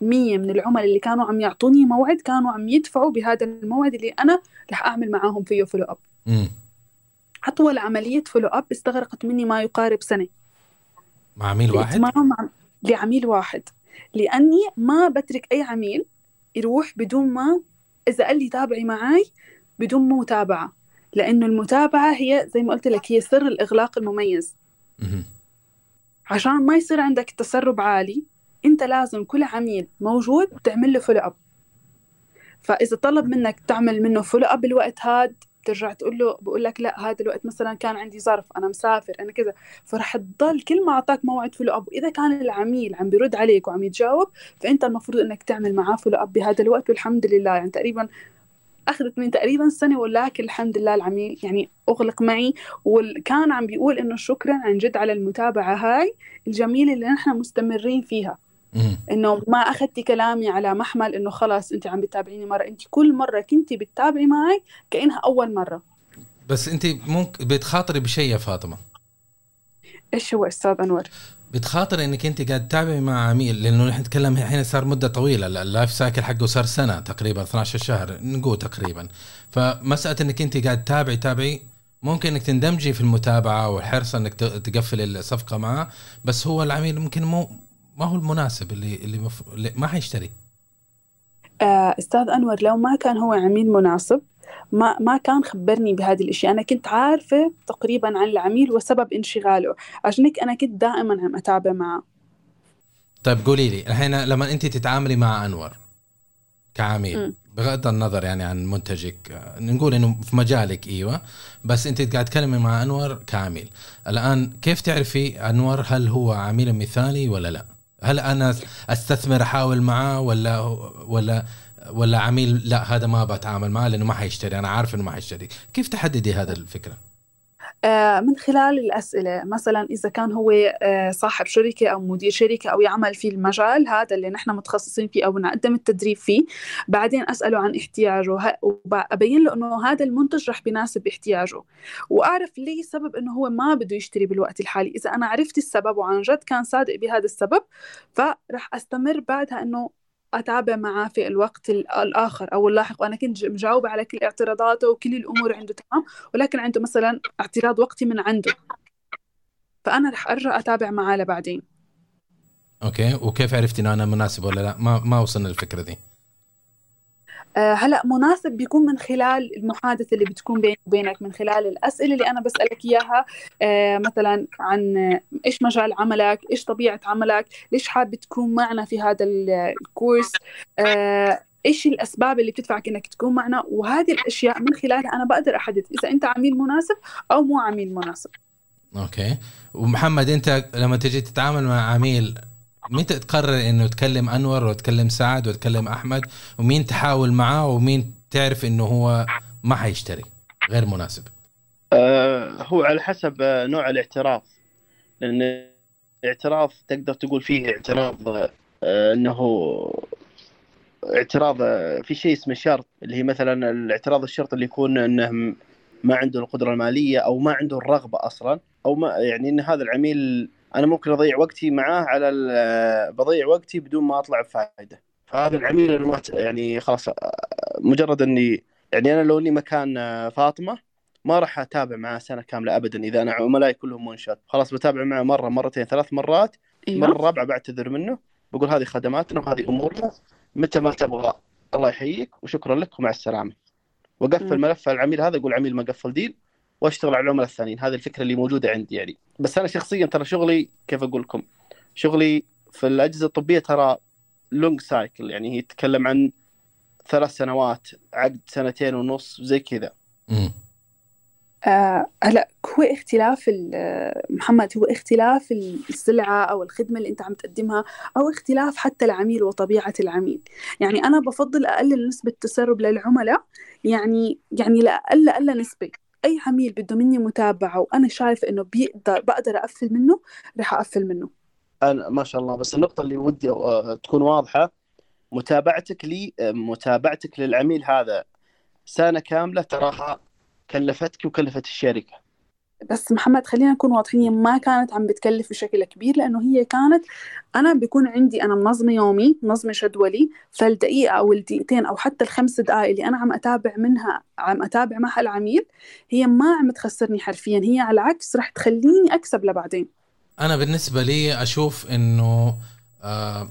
من العملاء اللي كانوا عم يعطوني موعد كانوا عم يدفعوا بهذا الموعد اللي أنا رح أعمل معاهم فيه follow up أطول عملية follow up استغرقت مني ما يقارب سنة. مع عميل واحد؟ عم... لعميل واحد. لأني ما بترك أي عميل يروح بدون ما إذا قال لي تابعي معي بدون متابعة. لأنه المتابعة هي زي ما قلت لك هي سر الإغلاق المميز. عشان ما يصير عندك تسرب عالي أنت لازم كل عميل موجود تعمل له follow up فإذا طلب منك تعمل منه follow up الوقت هاد ترجع تقول له بقول لك لا هذا الوقت مثلا كان عندي ظرف أنا مسافر أنا كذا. فرح تضل كل ما أعطاك موعد follow up وإذا كان العميل عم بيرد عليك وعم يتجاوب فأنت المفروض إنك تعمل معاه follow up بهذا الوقت والحمد لله. يعني تقريبا أخذت من تقريبا سنة ولكن الحمد لله العميل. يعني أغلق معي. وكان عم بيقول إنه شكرا عن جد على المتابعة هاي الجميلة اللي نحن مستمرين فيها. إنه ما أخذتي كلامي على محمل إنه خلاص أنت عم بتتابعيني مرة. أنت كل مرة كنتي بتتابعي معي كأنها أول مرة. بس أنت ممكن بتخاطري بشيء يا فاطمة. إيش هو أستاذ أنور؟ بتخاطر إنك أنت قاعد تتابعي مع عميل لأنه نحن نتكلم الحين صار مدة طويلة. ال life cycle حقه صار سنة تقريبا 12 شهر نقول تقريبا. فمسألة إنك أنت قاعد تتابعي تابعي ممكن إنك تندمجي في المتابعة والحرص إنك تقفل الصفقة معه بس هو العميل ممكن مو ما هو المناسب اللي اللي, مف... اللي ما حيشتري. آه، أستاذ أنور لو ما كان هو عميل مناسب ما ما كان خبرني بهذه الإشياء. أنا كنت عارفة تقريبا عن العميل وسبب انشغاله. عشان هيك أنا كنت دائما عم أتابع معه. طيب قولي لي الحين لما أنت تتعاملي مع أنور كعميل. بغض النظر يعني عن منتجك نقول إنه في مجالك إيوه بس أنت قاعد تتكلمي مع أنور كعميل. الآن كيف تعرفي أنور هل هو عميل مثالي ولا لا؟ هل أنا أستثمر أحاول معاه ولا ولا ولا عميل لا هذا ما بتعامل معه لأنه ما حيشتري. أنا عارف إنه ما حيشتري. كيف تحددي هذا الفكرة؟ آه، من خلال الأسئلة مثلا إذا كان هو آه، صاحب شركة أو مدير شركة أو يعمل في المجال هذا اللي نحن متخصصين فيه أو نقدم التدريب فيه بعدين أسأله عن احتياجه. وأبين له أنه هذا المنتج رح بيناسب احتياجه. وأعرف ليه سبب أنه هو ما بده يشتري بالوقت الحالي. إذا أنا عرفت السبب وعن جد كان صادق بهذا السبب فرح أستمر بعدها أنه أتابع معاه في الوقت ال- الآخر أو اللاحق. وأنا كنت مجاوبة على كل اعتراضاته وكل الأمور عنده تمام؟ ولكن عنده مثلا اعتراض وقتي من عنده. فأنا رح أرجع أتابع معاه لبعدين. أوكي. وكيف عرفتي إنه أنا مناسب ولا لا؟ ما ما وصلنا للفكرة دي. هلا مناسب بيكون من خلال المحادثة اللي بتكون بيني وبينك من خلال الأسئلة اللي أنا بسألك إياها. أه مثلا عن آه، إيش مجال عملك إيش طبيعة عملك ليش حابب تكون معنا في هذا ال- الكورس؟ أه إيش الأسباب اللي بتدفعك إنك تكون معنا؟ وهذه الأشياء من خلالها أنا بقدر أحدد إذا أنت عميل مناسب أو مو عميل مناسب. أوكي. ومحمد أنت لما تجي تتعامل مع عميل متى تقرر إنه تكلم أنور وتكلم سعد وتكلم أحمد؟ ومين تحاول معاه؟ ومين تعرف إنه هو ما حيشتري غير مناسب؟ آه، هو على حسب آه، نوع الاعتراف لأن الاعتراف تقدر تقول فيه اعتراف آه، إنه اعتراض في شيء اسمه شرط اللي هي مثلا الاعتراض الشرط اللي يكون إنه ما عنده القدرة المالية أو ما عنده الرغبة أصلا أو ما يعني إن هذا العميل أنا ممكن أضيع وقتي معاه على بضيع وقتي بدون ما أطلع بفائده فهذا العميل يعني خلاص مجرد اني يعني أنا لو إني مكان فاطمة ما راح أتابع معاه سنة كاملة ابدا إذا أنا عملائي كلهم منشط خلاص بتابع معه مرة مرتين ثلاث مرات. المره الرابعه بعتذر منه. بقول هذه خدماتنا وهذه أمورنا. متى ما تبغى. الله يحييك وشكرا لك ومع السلامة. وقفل ملف العميل هذا يقول عميل ما قفل deal. واشتغل على العملاء الثانيين. هذه الفكرة اللي موجودة عندي يعني. بس أنا شخصيا ترى شغلي كيف أقول لكم؟ شغلي في الأجهزة الطبية ترى long cycle يعني هي تتكلم عن ثلاث سنوات عقد سنتين ونص زي كذا. آه هلا هو اختلاف محمد هو اختلاف السلعة أو الخدمة اللي أنت عم تقدمها أو اختلاف حتى العميل وطبيعة العميل. يعني أنا بفضل أقلل نسبة تسرب للعملاء. يعني يعني لأقل أقل نسبة. أي عميل بده مني متابعة وأنا شايف إنه بيقدر بقدر أقفل منه رح أقفل منه. أنا ما شاء الله. بس النقطة اللي ودي تكون واضحة متابعتك لي متابعتك للعميل هذا سنة كاملة تراها كلفتك وكلفت الشركة. بس محمد خلينا نكون واضحين ما كانت عم بتكلف بشكل كبير لأنه هي كانت أنا بيكون عندي أنا منظمة يومي منظمة جدولي فالدقيقة أو الدقيقتين أو حتى الخمس دقائق اللي أنا عم أتابع منها عم أتابع معها العميل هي ما عم تخسرني حرفيا هي على العكس رح تخليني أكسب لبعدين. أنا بالنسبة لي أشوف إنه آه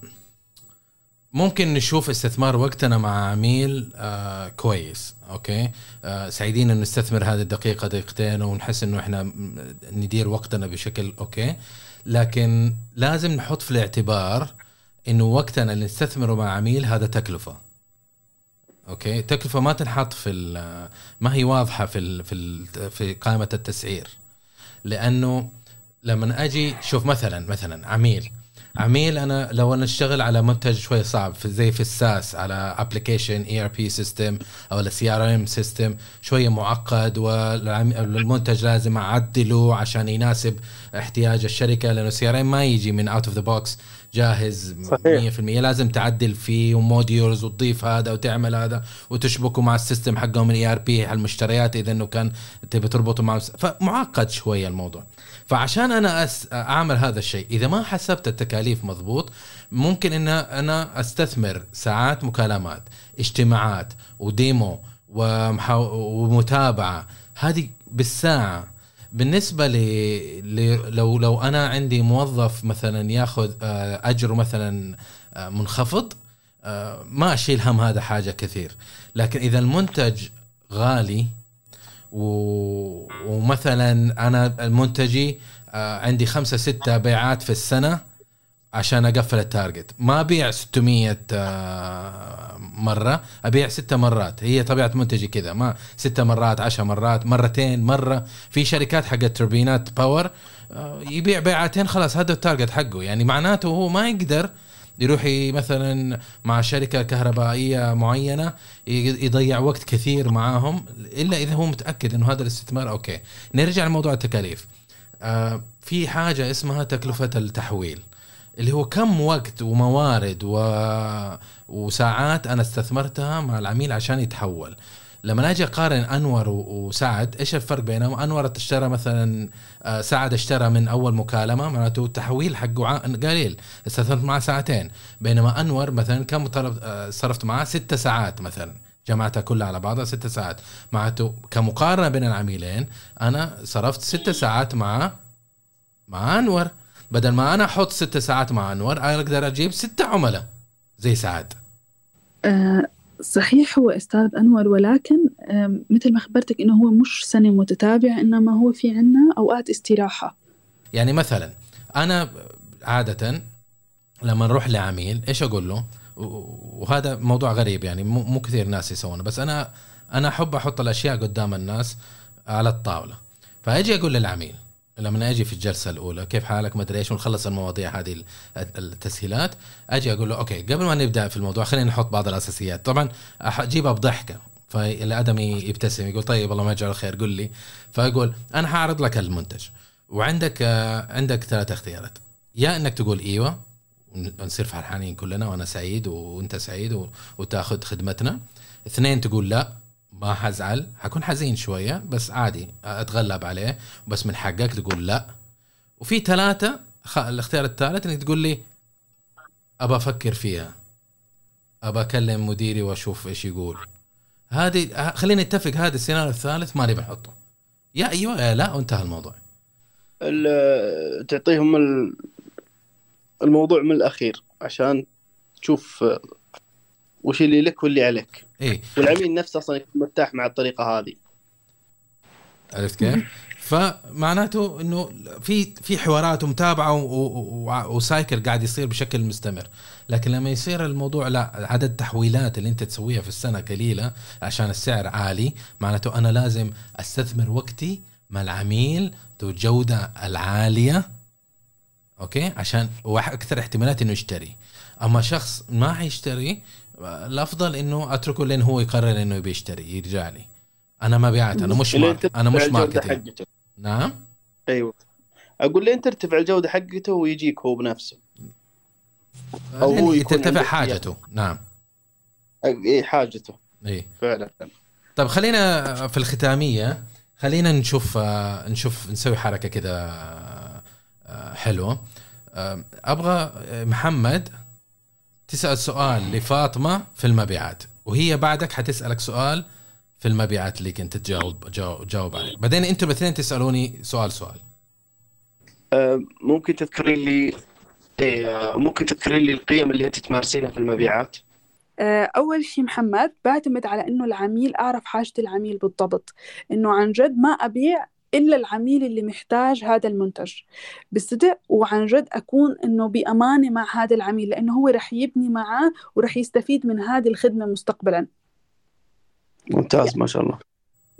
ممكن نشوف استثمار وقتنا مع عميل آه كويس أوكي؟ آه سعيدين انه نستثمر هذه الدقيقة دقيقتين ونحس إنه إحنا ندير وقتنا بشكل okay. لكن لازم نحط في الاعتبار إنه وقتنا اللي نستثمره مع عميل هذا تكلفة. okay؟ تكلفة ما تنحط في ما هي واضحة في ال في ال في قائمة التسعير. لأنه لما أجي شوف مثلا مثلا عميل عميل أنا لو أنا أشتغل على منتج شوي صعب في زي في ال SaaS على application ERP system أو ال CRM system شوية معقد والمنتج لازم أعدله عشان يناسب احتياج الشركة لأنه ال CRM ما يجي من out of the box جاهز صحيح. 100% لازم تعدل فيه و modules وتضيف هذا وتعمل هذا وتشبكه مع ال system حقهم ال ERP المشتريات إذا إنه كان تبي تربطه مع فمعقد شوية الموضوع. فعشان أنا أس... أعمل هذا الشيء إذا ما حسبت التكاليف مضبوط ممكن إن أنا أستثمر ساعات مكالمات اجتماعات وديمو ومحا... ومتابعة. هذه بالساعة بالنسبة ل... ل... لو لو أنا عندي موظف مثلا ياخذ آه، أجر مثلا آه، منخفض آه، ما أشيل هم هذا حاجة كثير. لكن إذا المنتج غالي و... ومثلا أنا المنتجي آه، عندي خمسة ستة بيعات في السنة عشان أقفل ال target ما أبيع 600 آه، مرة أبيع ستة مرات. هي طبيعة منتجي كذا. ما ستة مرات عشر مرات مرتين مرة. في شركات حقت توربينات power آه، يبيع بيعتين خلاص هذا ال target حقه. يعني معناته هو ما يقدر يروح مثلا مع شركة كهربائية معينة يضيع وقت كثير معاهم إلا إذا هو متأكد إنه هذا الاستثمار. okay. نرجع لموضوع التكاليف. آه في حاجة اسمها تكلفة التحويل. اللي هو كم وقت وموارد و... وساعات أنا استثمرتها مع العميل عشان يتحول. لما أجي أقارن أنور وسعد إيش الفرق بينهم؟ أنور اشترى مثلا آه، سعد اشترى من أول مكالمة معناته التحويل حقه قليل. استثمرت معه ساعتين. بينما أنور مثلا كم طلب آه، صرفت معاه ست ساعات مثلا. جمعتها كلها على بعضها ست ساعات. معناته كمقارنة بين العميلين أنا صرفت ست ساعات مع مع أنور. بدل ما أنا أحط ست ساعات مع أنور أقدر أجيب ستة عملاء زي سعد أه صحيح هو أستاذ أنور ولكن مثل ما خبرتك إنه هو مش سنة متتابعة إنما هو في عنا أوقات استراحة. يعني مثلا أنا عادة لما نروح لعميل إيش أقول له؟ وهذا موضوع غريب يعني مو كثير ناس يسوونه بس أنا أنا أحب أحط الأشياء قدام الناس على الطاولة. فأجي أقول للعميل لما أجي في الجلسة الأولى كيف حالك؟ ما أدري إيش ونخلص المواضيع هذه التسهيلات. أجي أقول له أوكي قبل ما نبدأ في الموضوع خلينا نحط بعض الأساسيات. طبعا أجيبها بضحكة فالادمي يبتسم يقول طيب الله ما يجعل خير قل لي. فأقول أنا حاعرض لك المنتج وعندك عندك ثلاث اختيارات. يا إنك تقول إيوه نصير فرحانين كلنا وأنا سعيد وأنت سعيد وتأخذ خدمتنا. اثنين تقول لا. ما حزعل. حكون حزين شوية بس عادي أتغلب عليه. بس من حقك تقول لا. وفي ثلاثة خ... الاختيار الثالث إنك تقول لي أبى أفكر فيها. أبى أكلم مديري وأشوف إيش يقول. هذه خلينا نتفق هذا السيناريو الثالث ما نبي نحطه يا أيوه يا لا وانتهى الموضوع. ال- تعطيهم ال- الموضوع من الأخير عشان تشوف وش اللي لك واللي عليك. إيه. والعميل نفسه أصلا يكون مرتاح مع الطريقة هذه. عرفت كيف؟ فمعناته إنه في في حوارات ومتابعة وسايكل قاعد يصير بشكل مستمر، لكن لما يصير الموضوع لا عدد التحويلات اللي أنت تسويها في السنة قليلة عشان السعر عالي، معناته أنا لازم أستثمر وقتي مع العميل ذو الجودة العالية okay؟ عشان أكثر احتمالات إنه يشتري. أما شخص ما حيشتري الأفضل إنه أتركه لين هو يقرر إنه يبي يشتري يرجع لي. أنا مبيعات أنا مش market أنا مش marketing. نعم؟ أيوه. أقول لين ترتفع الجودة حقته ويجيك هو بنفسه. أو هو ترتفع حاجته. نعم. أي حاجته. اي فعلا. طيب خلينا في الختامية. خلينا نشوف نشوف نسوي حركة كده آه، حلوة. آه، أبغى آه، محمد تسأل سؤال لفاطمة في المبيعات وهي بعدك حتسألك سؤال في المبيعات اللي كنت تجاوب جاوب, عليه. بعدين أنتم الاثنين تسألوني سؤال سؤال. آه، ممكن تذكرين لي إيه ممكن تذكرين لي القيم اللي انت تمارسينها في المبيعات؟ آه، أول شيء محمد بعتمد على إنه العميل أعرف حاجة العميل بالضبط إنه عن جد ما أبيع إلا العميل اللي محتاج هذا المنتج. بصدق وعن جد أكون إنه بأمانة مع هذا العميل لأنه هو رح يبني معاه ورح يستفيد من هذه الخدمة مستقبلا. ممتاز ما شاء الله.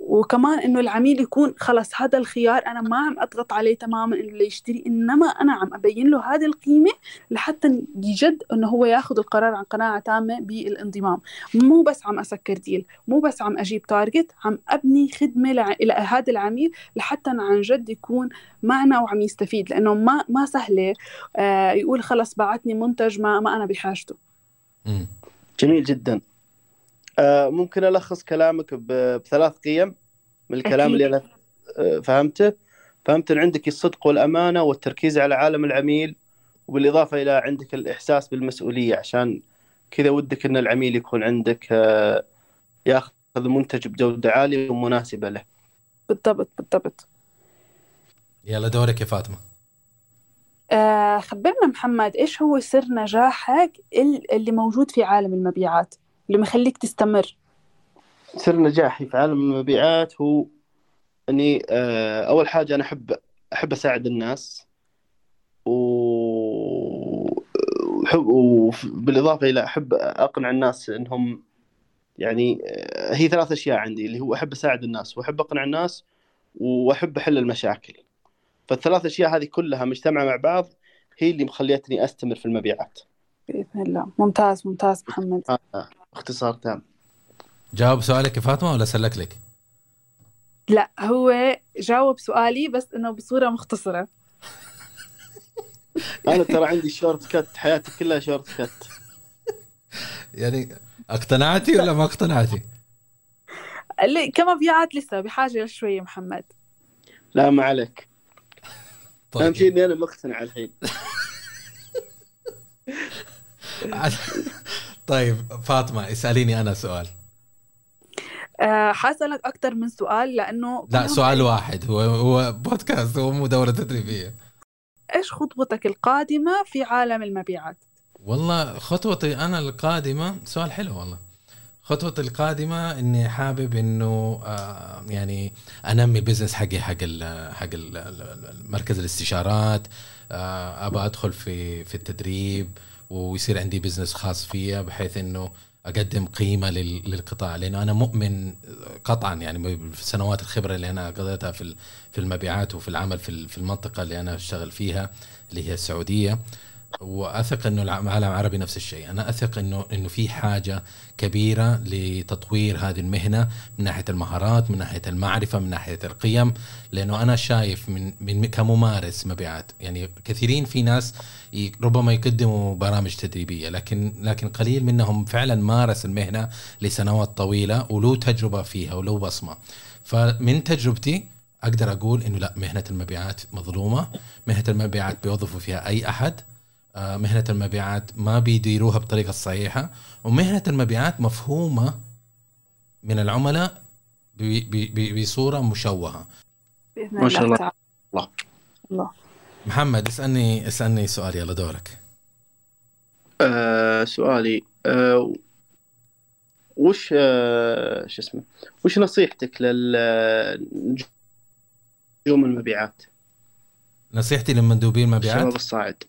وكمان إنه العميل يكون خلص هذا الخيار أنا ما عم أضغط عليه تماما إنه يشتري إنما أنا عم أبين له هذه القيمة لحتى يجد إنه هو ياخذ القرار عن قناعة تامة بالانضمام. مو بس عم أسكر ديل مو بس عم أجيب تارجت عم أبني خدمة لع... إلى هذا العميل لحتى عن جد يكون معنا وعم يستفيد. لأنه ما ما سهلة آه يقول خلص بعتني منتج ما ما أنا بحاجته. جميل جدا. ممكن ألخص كلامك بثلاث قيم من الكلام أكيد. اللي أنا آه، فهمته. فهمت إن عندك الصدق والأمانة والتركيز على عالم العميل وبالإضافة إلى عندك الإحساس بالمسؤولية عشان كذا ودك إن العميل يكون عندك آه، ياخذ منتج بجودة عالية ومناسبة له. بالضبط بالضبط. يلا دورك يا فاطمة. آه خبرنا محمد إيش هو سر نجاحك ال- اللي موجود في عالم المبيعات؟ اللي مخليك تستمر. سر نجاحي في عالم المبيعات هو إني آه، أول حاجة أنا أحب أحب أساعد الناس. و وحب وبالاضافه إلى أحب أقنع الناس إنهم يعني آه، هي ثلاث أشياء عندي اللي هو أحب أساعد الناس وأحب أقنع الناس وأحب أحل المشاكل. فالثلاث أشياء هذه كلها مجتمعة مع بعض هي اللي مخليتني أستمر في المبيعات. بإذن الله. ممتاز ممتاز محمد. هذا باختصار تمام. جاوب سؤالك يا فاطمة ولا اسلك لك؟ لا هو جاوب سؤالي بس إنه بصورة مختصرة. أنا ترى عندي shortcut حياتي كلها shortcut يعني اقتنعتي ولا ما اقتنعتي؟ اللي كمبيعات لسه بحاجة لشوية محمد. لا ما عليك. أهم شيء طيب إني أنا مقتنع الحين. طيب فاطمة اسأليني أنا سؤال. آه حاسألك أكتر من سؤال لأنه لا سؤال واحد. هو هو بودكاست هو مو دورة تدريبية. إيش خطوتك القادمة في عالم المبيعات؟ والله خطوتي أنا القادمة سؤال حلو والله. خطوتي القادمة إني حابب إنه آه يعني أنمي ال business حقي حق ال حق ال- مركز الاستشارات. آه ابى أدخل في في التدريب. ويصير عندي business خاص فيا بحيث إنه أقدم قيمة لل- للقطاع. لأنه أنا مؤمن قطعا يعني سنوات الخبرة اللي أنا قضيتها في في المبيعات وفي العمل في ال- في المنطقة اللي أنا أشتغل فيها اللي هي السعودية. وأثق إنه العالم العربي نفس الشيء. أنا أثق انه إنه في حاجة كبيرة لتطوير هذه المهنة من ناحية المهارات من ناحية المعرفة من ناحية القيم لأنه أنا شايف من من كممارس مبيعات. يعني كثيرين في ناس ربما يقدموا برامج تدريبية لكن لكن قليل منهم فعلا مارس المهنة لسنوات طويلة وله تجربة فيها وله بصمة. فمن تجربتي أقدر أقول إنه لا مهنة المبيعات مظلومة. مهنة المبيعات بيوظفوا فيها أي أحد. آه، مهنة المبيعات ما بيديروها بطريقة صحيحة ومهنة المبيعات مفهومة من العملاء بصورة مشوهة. بإذن ما شاء الله. الله. الله. محمد اسألني اسألني سؤال يلا دورك. آه سؤالي آه وش آه شو اسمه وش نصيحتك لل نجوم المبيعات؟ نصيحتي لمندوبي المبيعات؟ الشباب الصاعد.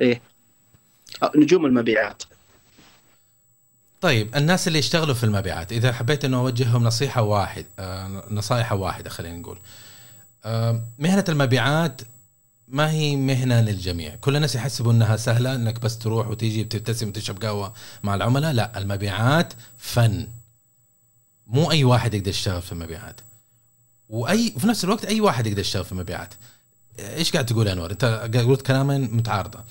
إيه. آه، نجوم المبيعات. طيب الناس اللي يشتغلوا في المبيعات إذا حبيت إنه أوجههم نصيحة واحد آه نصائح واحدة خلينا نقول. آه مهنة المبيعات ما هي مهنة للجميع. كل الناس يحسبوا إنها سهلة إنك بس تروح وتيجي بتبتسم وتشرب قهوة مع العملاء. لا المبيعات فن. مو أي واحد يقدر يشتغل في المبيعات. وأي في نفس الوقت أي واحد يقدر يشتغل في المبيعات. إيش قاعد تقول يا أنور؟ أنت قلت كلامين متعارضة.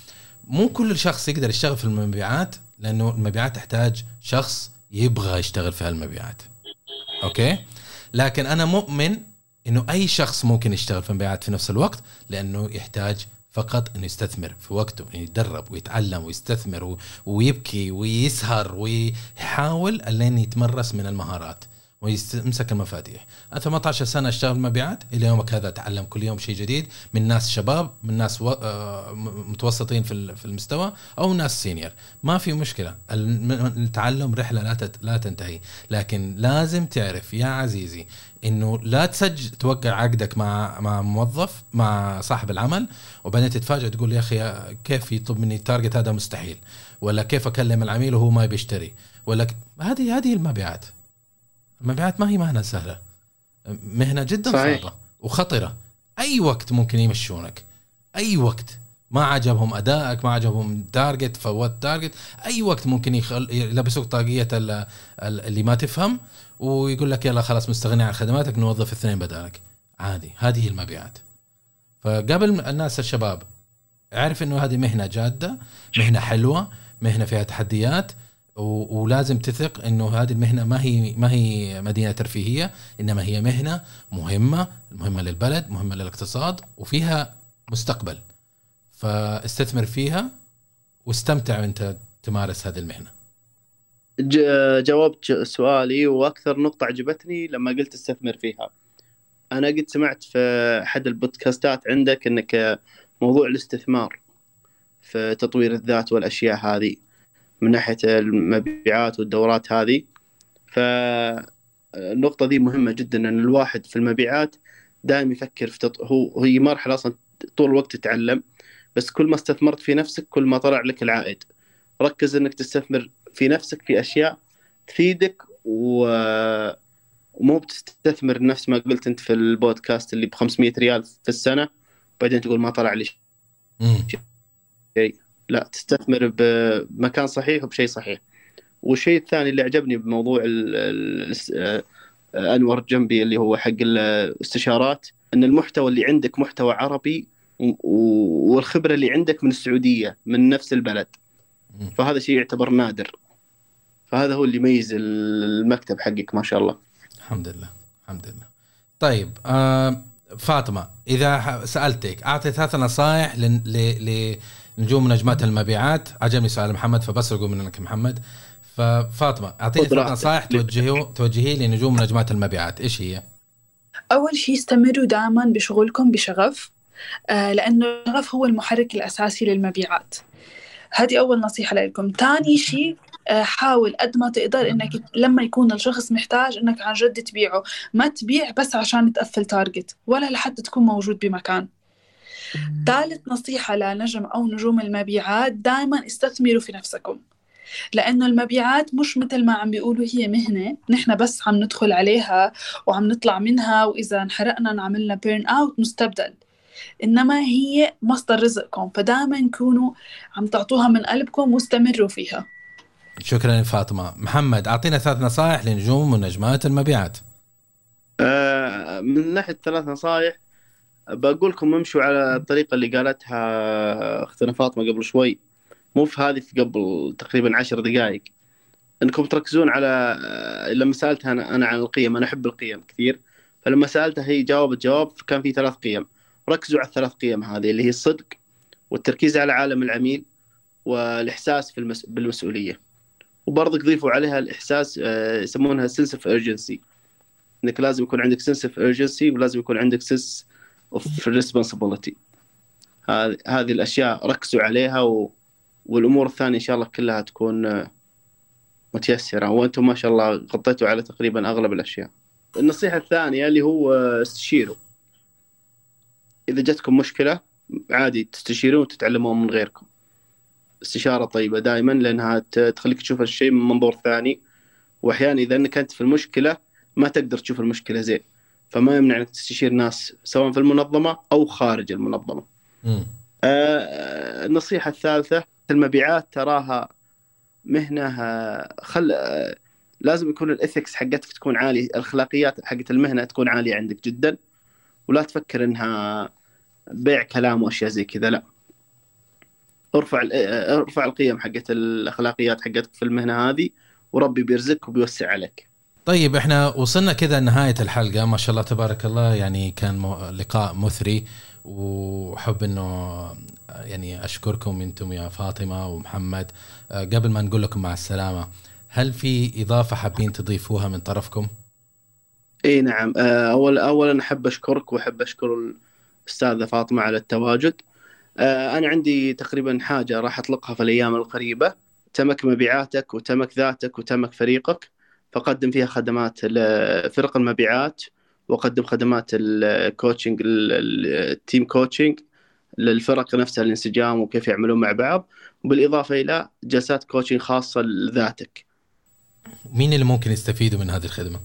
مو كل شخص يقدر يشتغل في المبيعات لأنه المبيعات تحتاج شخص يبغى يشتغل في هالمبيعات. أوكي؟ لكن أنا مؤمن إنه أي شخص ممكن يشتغل في المبيعات في نفس الوقت لأنه يحتاج فقط إنه يستثمر في وقته يعني يتدرب ويتعلم ويستثمر ويبكي ويسهر ويحاول لين يتمرس من المهارات. ويمسك المفاتيح. أنا 18 سنة أشتغل مبيعات إلى يومك هذا أتعلم كل يوم شيء جديد من ناس شباب من ناس و... آه، متوسطين في في المستوى أو ناس سينيور ما في مشكلة. التعلم رحلة لا تت... لا تنتهي. لكن لازم تعرف يا عزيزي إنه لا تسجل توقع عقدك مع مع موظف مع صاحب العمل وبعدين تتفاجئ تقول يا أخي كيف يطلب مني ال target هذا مستحيل؟ ولا كيف أكلم العميل وهو ما بيشتري؟ ولا. هذه هذه المبيعات. المبيعات ما هي مهنة سهلة. مهنة جدا صحيح. صعبه وخطرة. أي وقت ممكن يمشونك. أي وقت. ما عجبهم أدائك ما عجبهم target فوت target أي وقت ممكن يخل... يلبسوك طاقية اللي ما تفهم ويقول لك يلا خلاص مستغني عن خدماتك نوظف اثنين بدالك. عادي. هذه المبيعات. فقبل الناس الشباب اعرف إنه هذه مهنة جادة مهنة حلوة مهنة فيها تحديات. ولازم تثق إنه هذه المهنة ما هي ما هي مدينة ترفيهية إنما هي مهنة مهمة مهمة للبلد مهمة للاقتصاد وفيها مستقبل. فاستثمر فيها واستمتع وأنت تمارس هذه المهنة. جاوبت سؤالي وأكثر نقطة عجبتني لما قلت استثمر فيها. أنا قد سمعت في أحد البودكاستات عندك إنك موضوع الاستثمار في تطوير الذات والأشياء هذه. من ناحية المبيعات والدورات هذه. فالنقطه دي مهمة جدا إن الواحد في المبيعات دائما يفكر في تط... هو هي مرحلة أصلا طول الوقت تتعلم بس كل ما استثمرت في نفسك كل ما طلع لك العائد. ركز إنك تستثمر في نفسك في أشياء تفيدك و ومو بتستثمر نفس ما قلت أنت في البودكاست اللي ب 500 ريال في السنة وبعدين تقول ما طلع لي شيء. لا تستثمر بمكان صحيح وبشيء صحيح. والشيء الثاني اللي عجبني بموضوع آه، انور جنبي اللي هو حق الاستشارات إن المحتوى اللي عندك محتوى عربي والخبرة اللي عندك من السعودية من نفس البلد. فهذا شيء يعتبر نادر. فهذا هو اللي يميز المكتب حقك ما شاء الله. الحمد لله الحمد لله. طيب آه فاطمة إذا سألتك اعطي ثلاث نصائح ل نجوم نجمات المبيعات. عجبني سؤال محمد فبسرقه منك محمد. ففاطمه أعطيني ثلاث نصائح توجهيه توجهيه لنجوم نجمات المبيعات. إيش هي؟ أول شيء استمروا دائما بشغلكم بشغف آه لأنه الشغف هو المحرك الأساسي للمبيعات. هذه أول نصيحة لكم. ثاني شيء آه، حاول قد ما تقدر إنك لما يكون الشخص محتاج إنك عن جد تبيعه. ما تبيع بس عشان تقفل تارجت ولا لحتى تكون موجود بمكان. ثالث نصيحة لنجم أو نجوم المبيعات دائما استثمروا في نفسكم. لأنه المبيعات مش مثل ما عم بيقولوا هي مهنة. نحن بس عم ندخل عليها وعم نطلع منها وإذا انحرقنا عملنا بيرن أوت نستبدل إنما هي مصدر رزقكم فدائما كونوا عم تعطوها من قلبكم واستمروا فيها. شكرا فاطمة. محمد أعطينا ثلاث نصائح لنجوم ونجمات المبيعات. آه، من ناحية ثلاث نصائح بقول لكم امشوا على الطريقة اللي قالتها أختنا فاطمة قبل شوي. مو في هذه في قبل تقريبا عشر دقائق إنكم تركزون على لما سألتها أنا أنا عن القيم أنا أحب القيم كثير. فلما سألتها هي جاوبت جواب كان في ثلاث قيم. ركزوا على الثلاث قيم هذه اللي هي الصدق والتركيز على عالم العميل والإحساس في المس... بالمسؤولية. وبرضك ضيفوا عليها الإحساس آه، يسمونها sense of urgency. إنك لازم يكون عندك sense of urgency ولازم يكون عندك sense of responsibility. هذه الأشياء ركزوا عليها و... والأمور الثانية إن شاء الله كلها تكون آه، متيسرة. وأنتم ما شاء الله غطيتوا على تقريبا أغلب الأشياء. النصيحة الثانية اللي هو استشيروا. إذا جتكم مشكلة عادي تستشيرون وتتعلمون من غيركم. استشارة طيبة دائما لأنها تخليك تشوف الشيء من منظور ثاني. واحيانا إذا إنك أنت في المشكلة ما تقدر تشوف المشكلة زين. فما يمنع انك تستشير ناس سواء في المنظمة أو خارج المنظمة. آه، النصيحة الثالثة المبيعات تراها مهنة آه، خل آه، لازم يكون الإثكس حقتك تكون عالية الأخلاقيات حقت المهنة تكون عالية عندك جدا ولا تفكر إنها بيع كلام وأشياء زي كذا لا. ارفع آه، ارفع القيم حقت الأخلاقيات حقتك في المهنة هذه وربي بيرزقك وبيوسع عليك. طيب إحنا وصلنا كذا نهاية الحلقة. ما شاء الله تبارك الله يعني كان لقاء مثري. وحب إنه يعني أشكركم أنتم يا فاطمة ومحمد. أه، قبل ما نقول لكم مع السلامة هل في إضافة حابين تضيفوها من طرفكم؟ إي نعم. آه، اول اولا أحب أشكرك وأحب أشكر الأستاذة فاطمة على التواجد. آه، أنا عندي تقريبا حاجة راح أطلقها في الأيام القريبة. تمك مبيعاتك وتمك ذاتك وتمك فريقك. فقدم فيها خدمات لفرق المبيعات وقدم خدمات ال coaching ال- ال- ال team coaching للفرق نفسها الانسجام وكيف يعملون مع بعض. بالاضافه إلى جلسات coaching خاصة لذاتك. مين اللي ممكن يستفيدوا من هذه الخدمة؟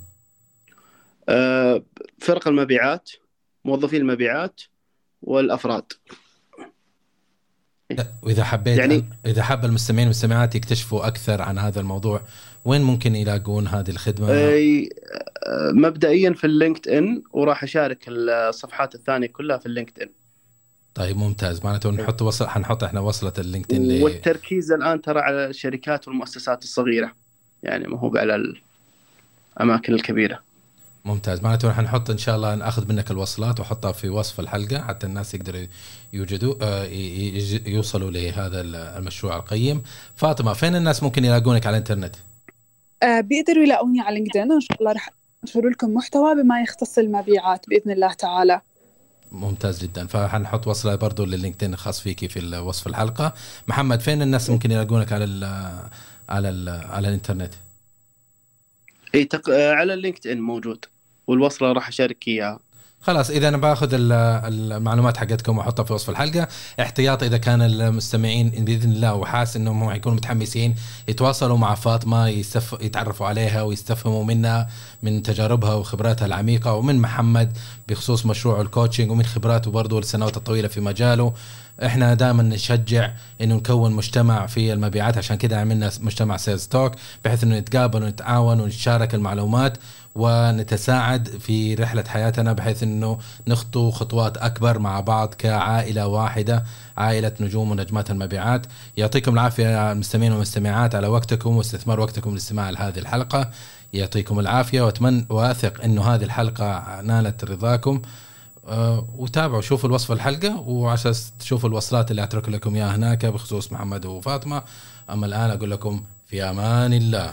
آه، فرق المبيعات موظفين المبيعات والأفراد. لا وإذا حبيت يعني إذا حاب المستمعين والمستمعات يكتشفوا أكثر عن هذا الموضوع وين ممكن يلاقون هذه الخدمة؟ أي آه، مبدئيا في ال LinkedIn وراح أشارك الصفحات الثانية كلها في اللينكد ان طيب ممتاز. معناته نحط وصل حنحط إحنا وصلة ال LinkedIn ل... والتركيز الآن ترى على الشركات والمؤسسات الصغيرة. يعني ما هو على الأماكن الكبيرة. ممتاز. معناته حنحط إن شاء الله ناخذ منك الوصلات وأحطها في وصف الحلقة حتى الناس يقدروا يوجدوا آه، يوصلوا لهذا المشروع القيم. فاطمة فين الناس ممكن يلاقونك على الإنترنت؟ بيقدروا يلاقوني على LinkedIn. وإن شاء الله رح أنشر لكم محتوى بما يختص المبيعات بإذن الله تعالى. ممتاز جدا. فحنحط وصلة برضو لل LinkedIn الخاص فيكي في وصف الحلقة. محمد فين الناس ممكن يلاقونك على ال على ال على الإنترنت؟ إي تق... آه، على ال LinkedIn موجود والوصلة راح أشارك إياها. خلاص إذا أنا باخذ ال- المعلومات حقتكم وأحطها في وصف الحلقة احتياط إذا كان المستمعين بإذن الله وحاس إنهم هم يكونوا متحمسين يتواصلوا مع فاطمة يستف... يتعرفوا عليها ويستفهموا منها من تجاربها وخبراتها العميقة ومن محمد بخصوص مشروع ال coaching ومن خبراته برضه السنوات الطويلة في مجاله. إحنا دائما نشجع إنه نكون مجتمع في المبيعات عشان كده عملنا مجتمع Sales Talk بحيث إنه نتقابل ونتعاون ونتشارك المعلومات ونتساعد في رحلة حياتنا بحيث إنه نخطو خطوات أكبر مع بعض كعائلة واحدة عائلة نجوم ونجمات المبيعات. يعطيكم العافية المستمعين والمستمعات على وقتكم واستثمار وقتكم للاستماع لهذه الحلقة. يعطيكم العافية وأتمنى وأثق إنه هذه الحلقة نالت رضاكم. أه، وتابعوا شوفوا الوصف الحلقة وعشان تشوفوا الوصلات اللي أترك لكم إياها هناك بخصوص محمد وفاطمة. أما الآن أقول لكم في أمان الله.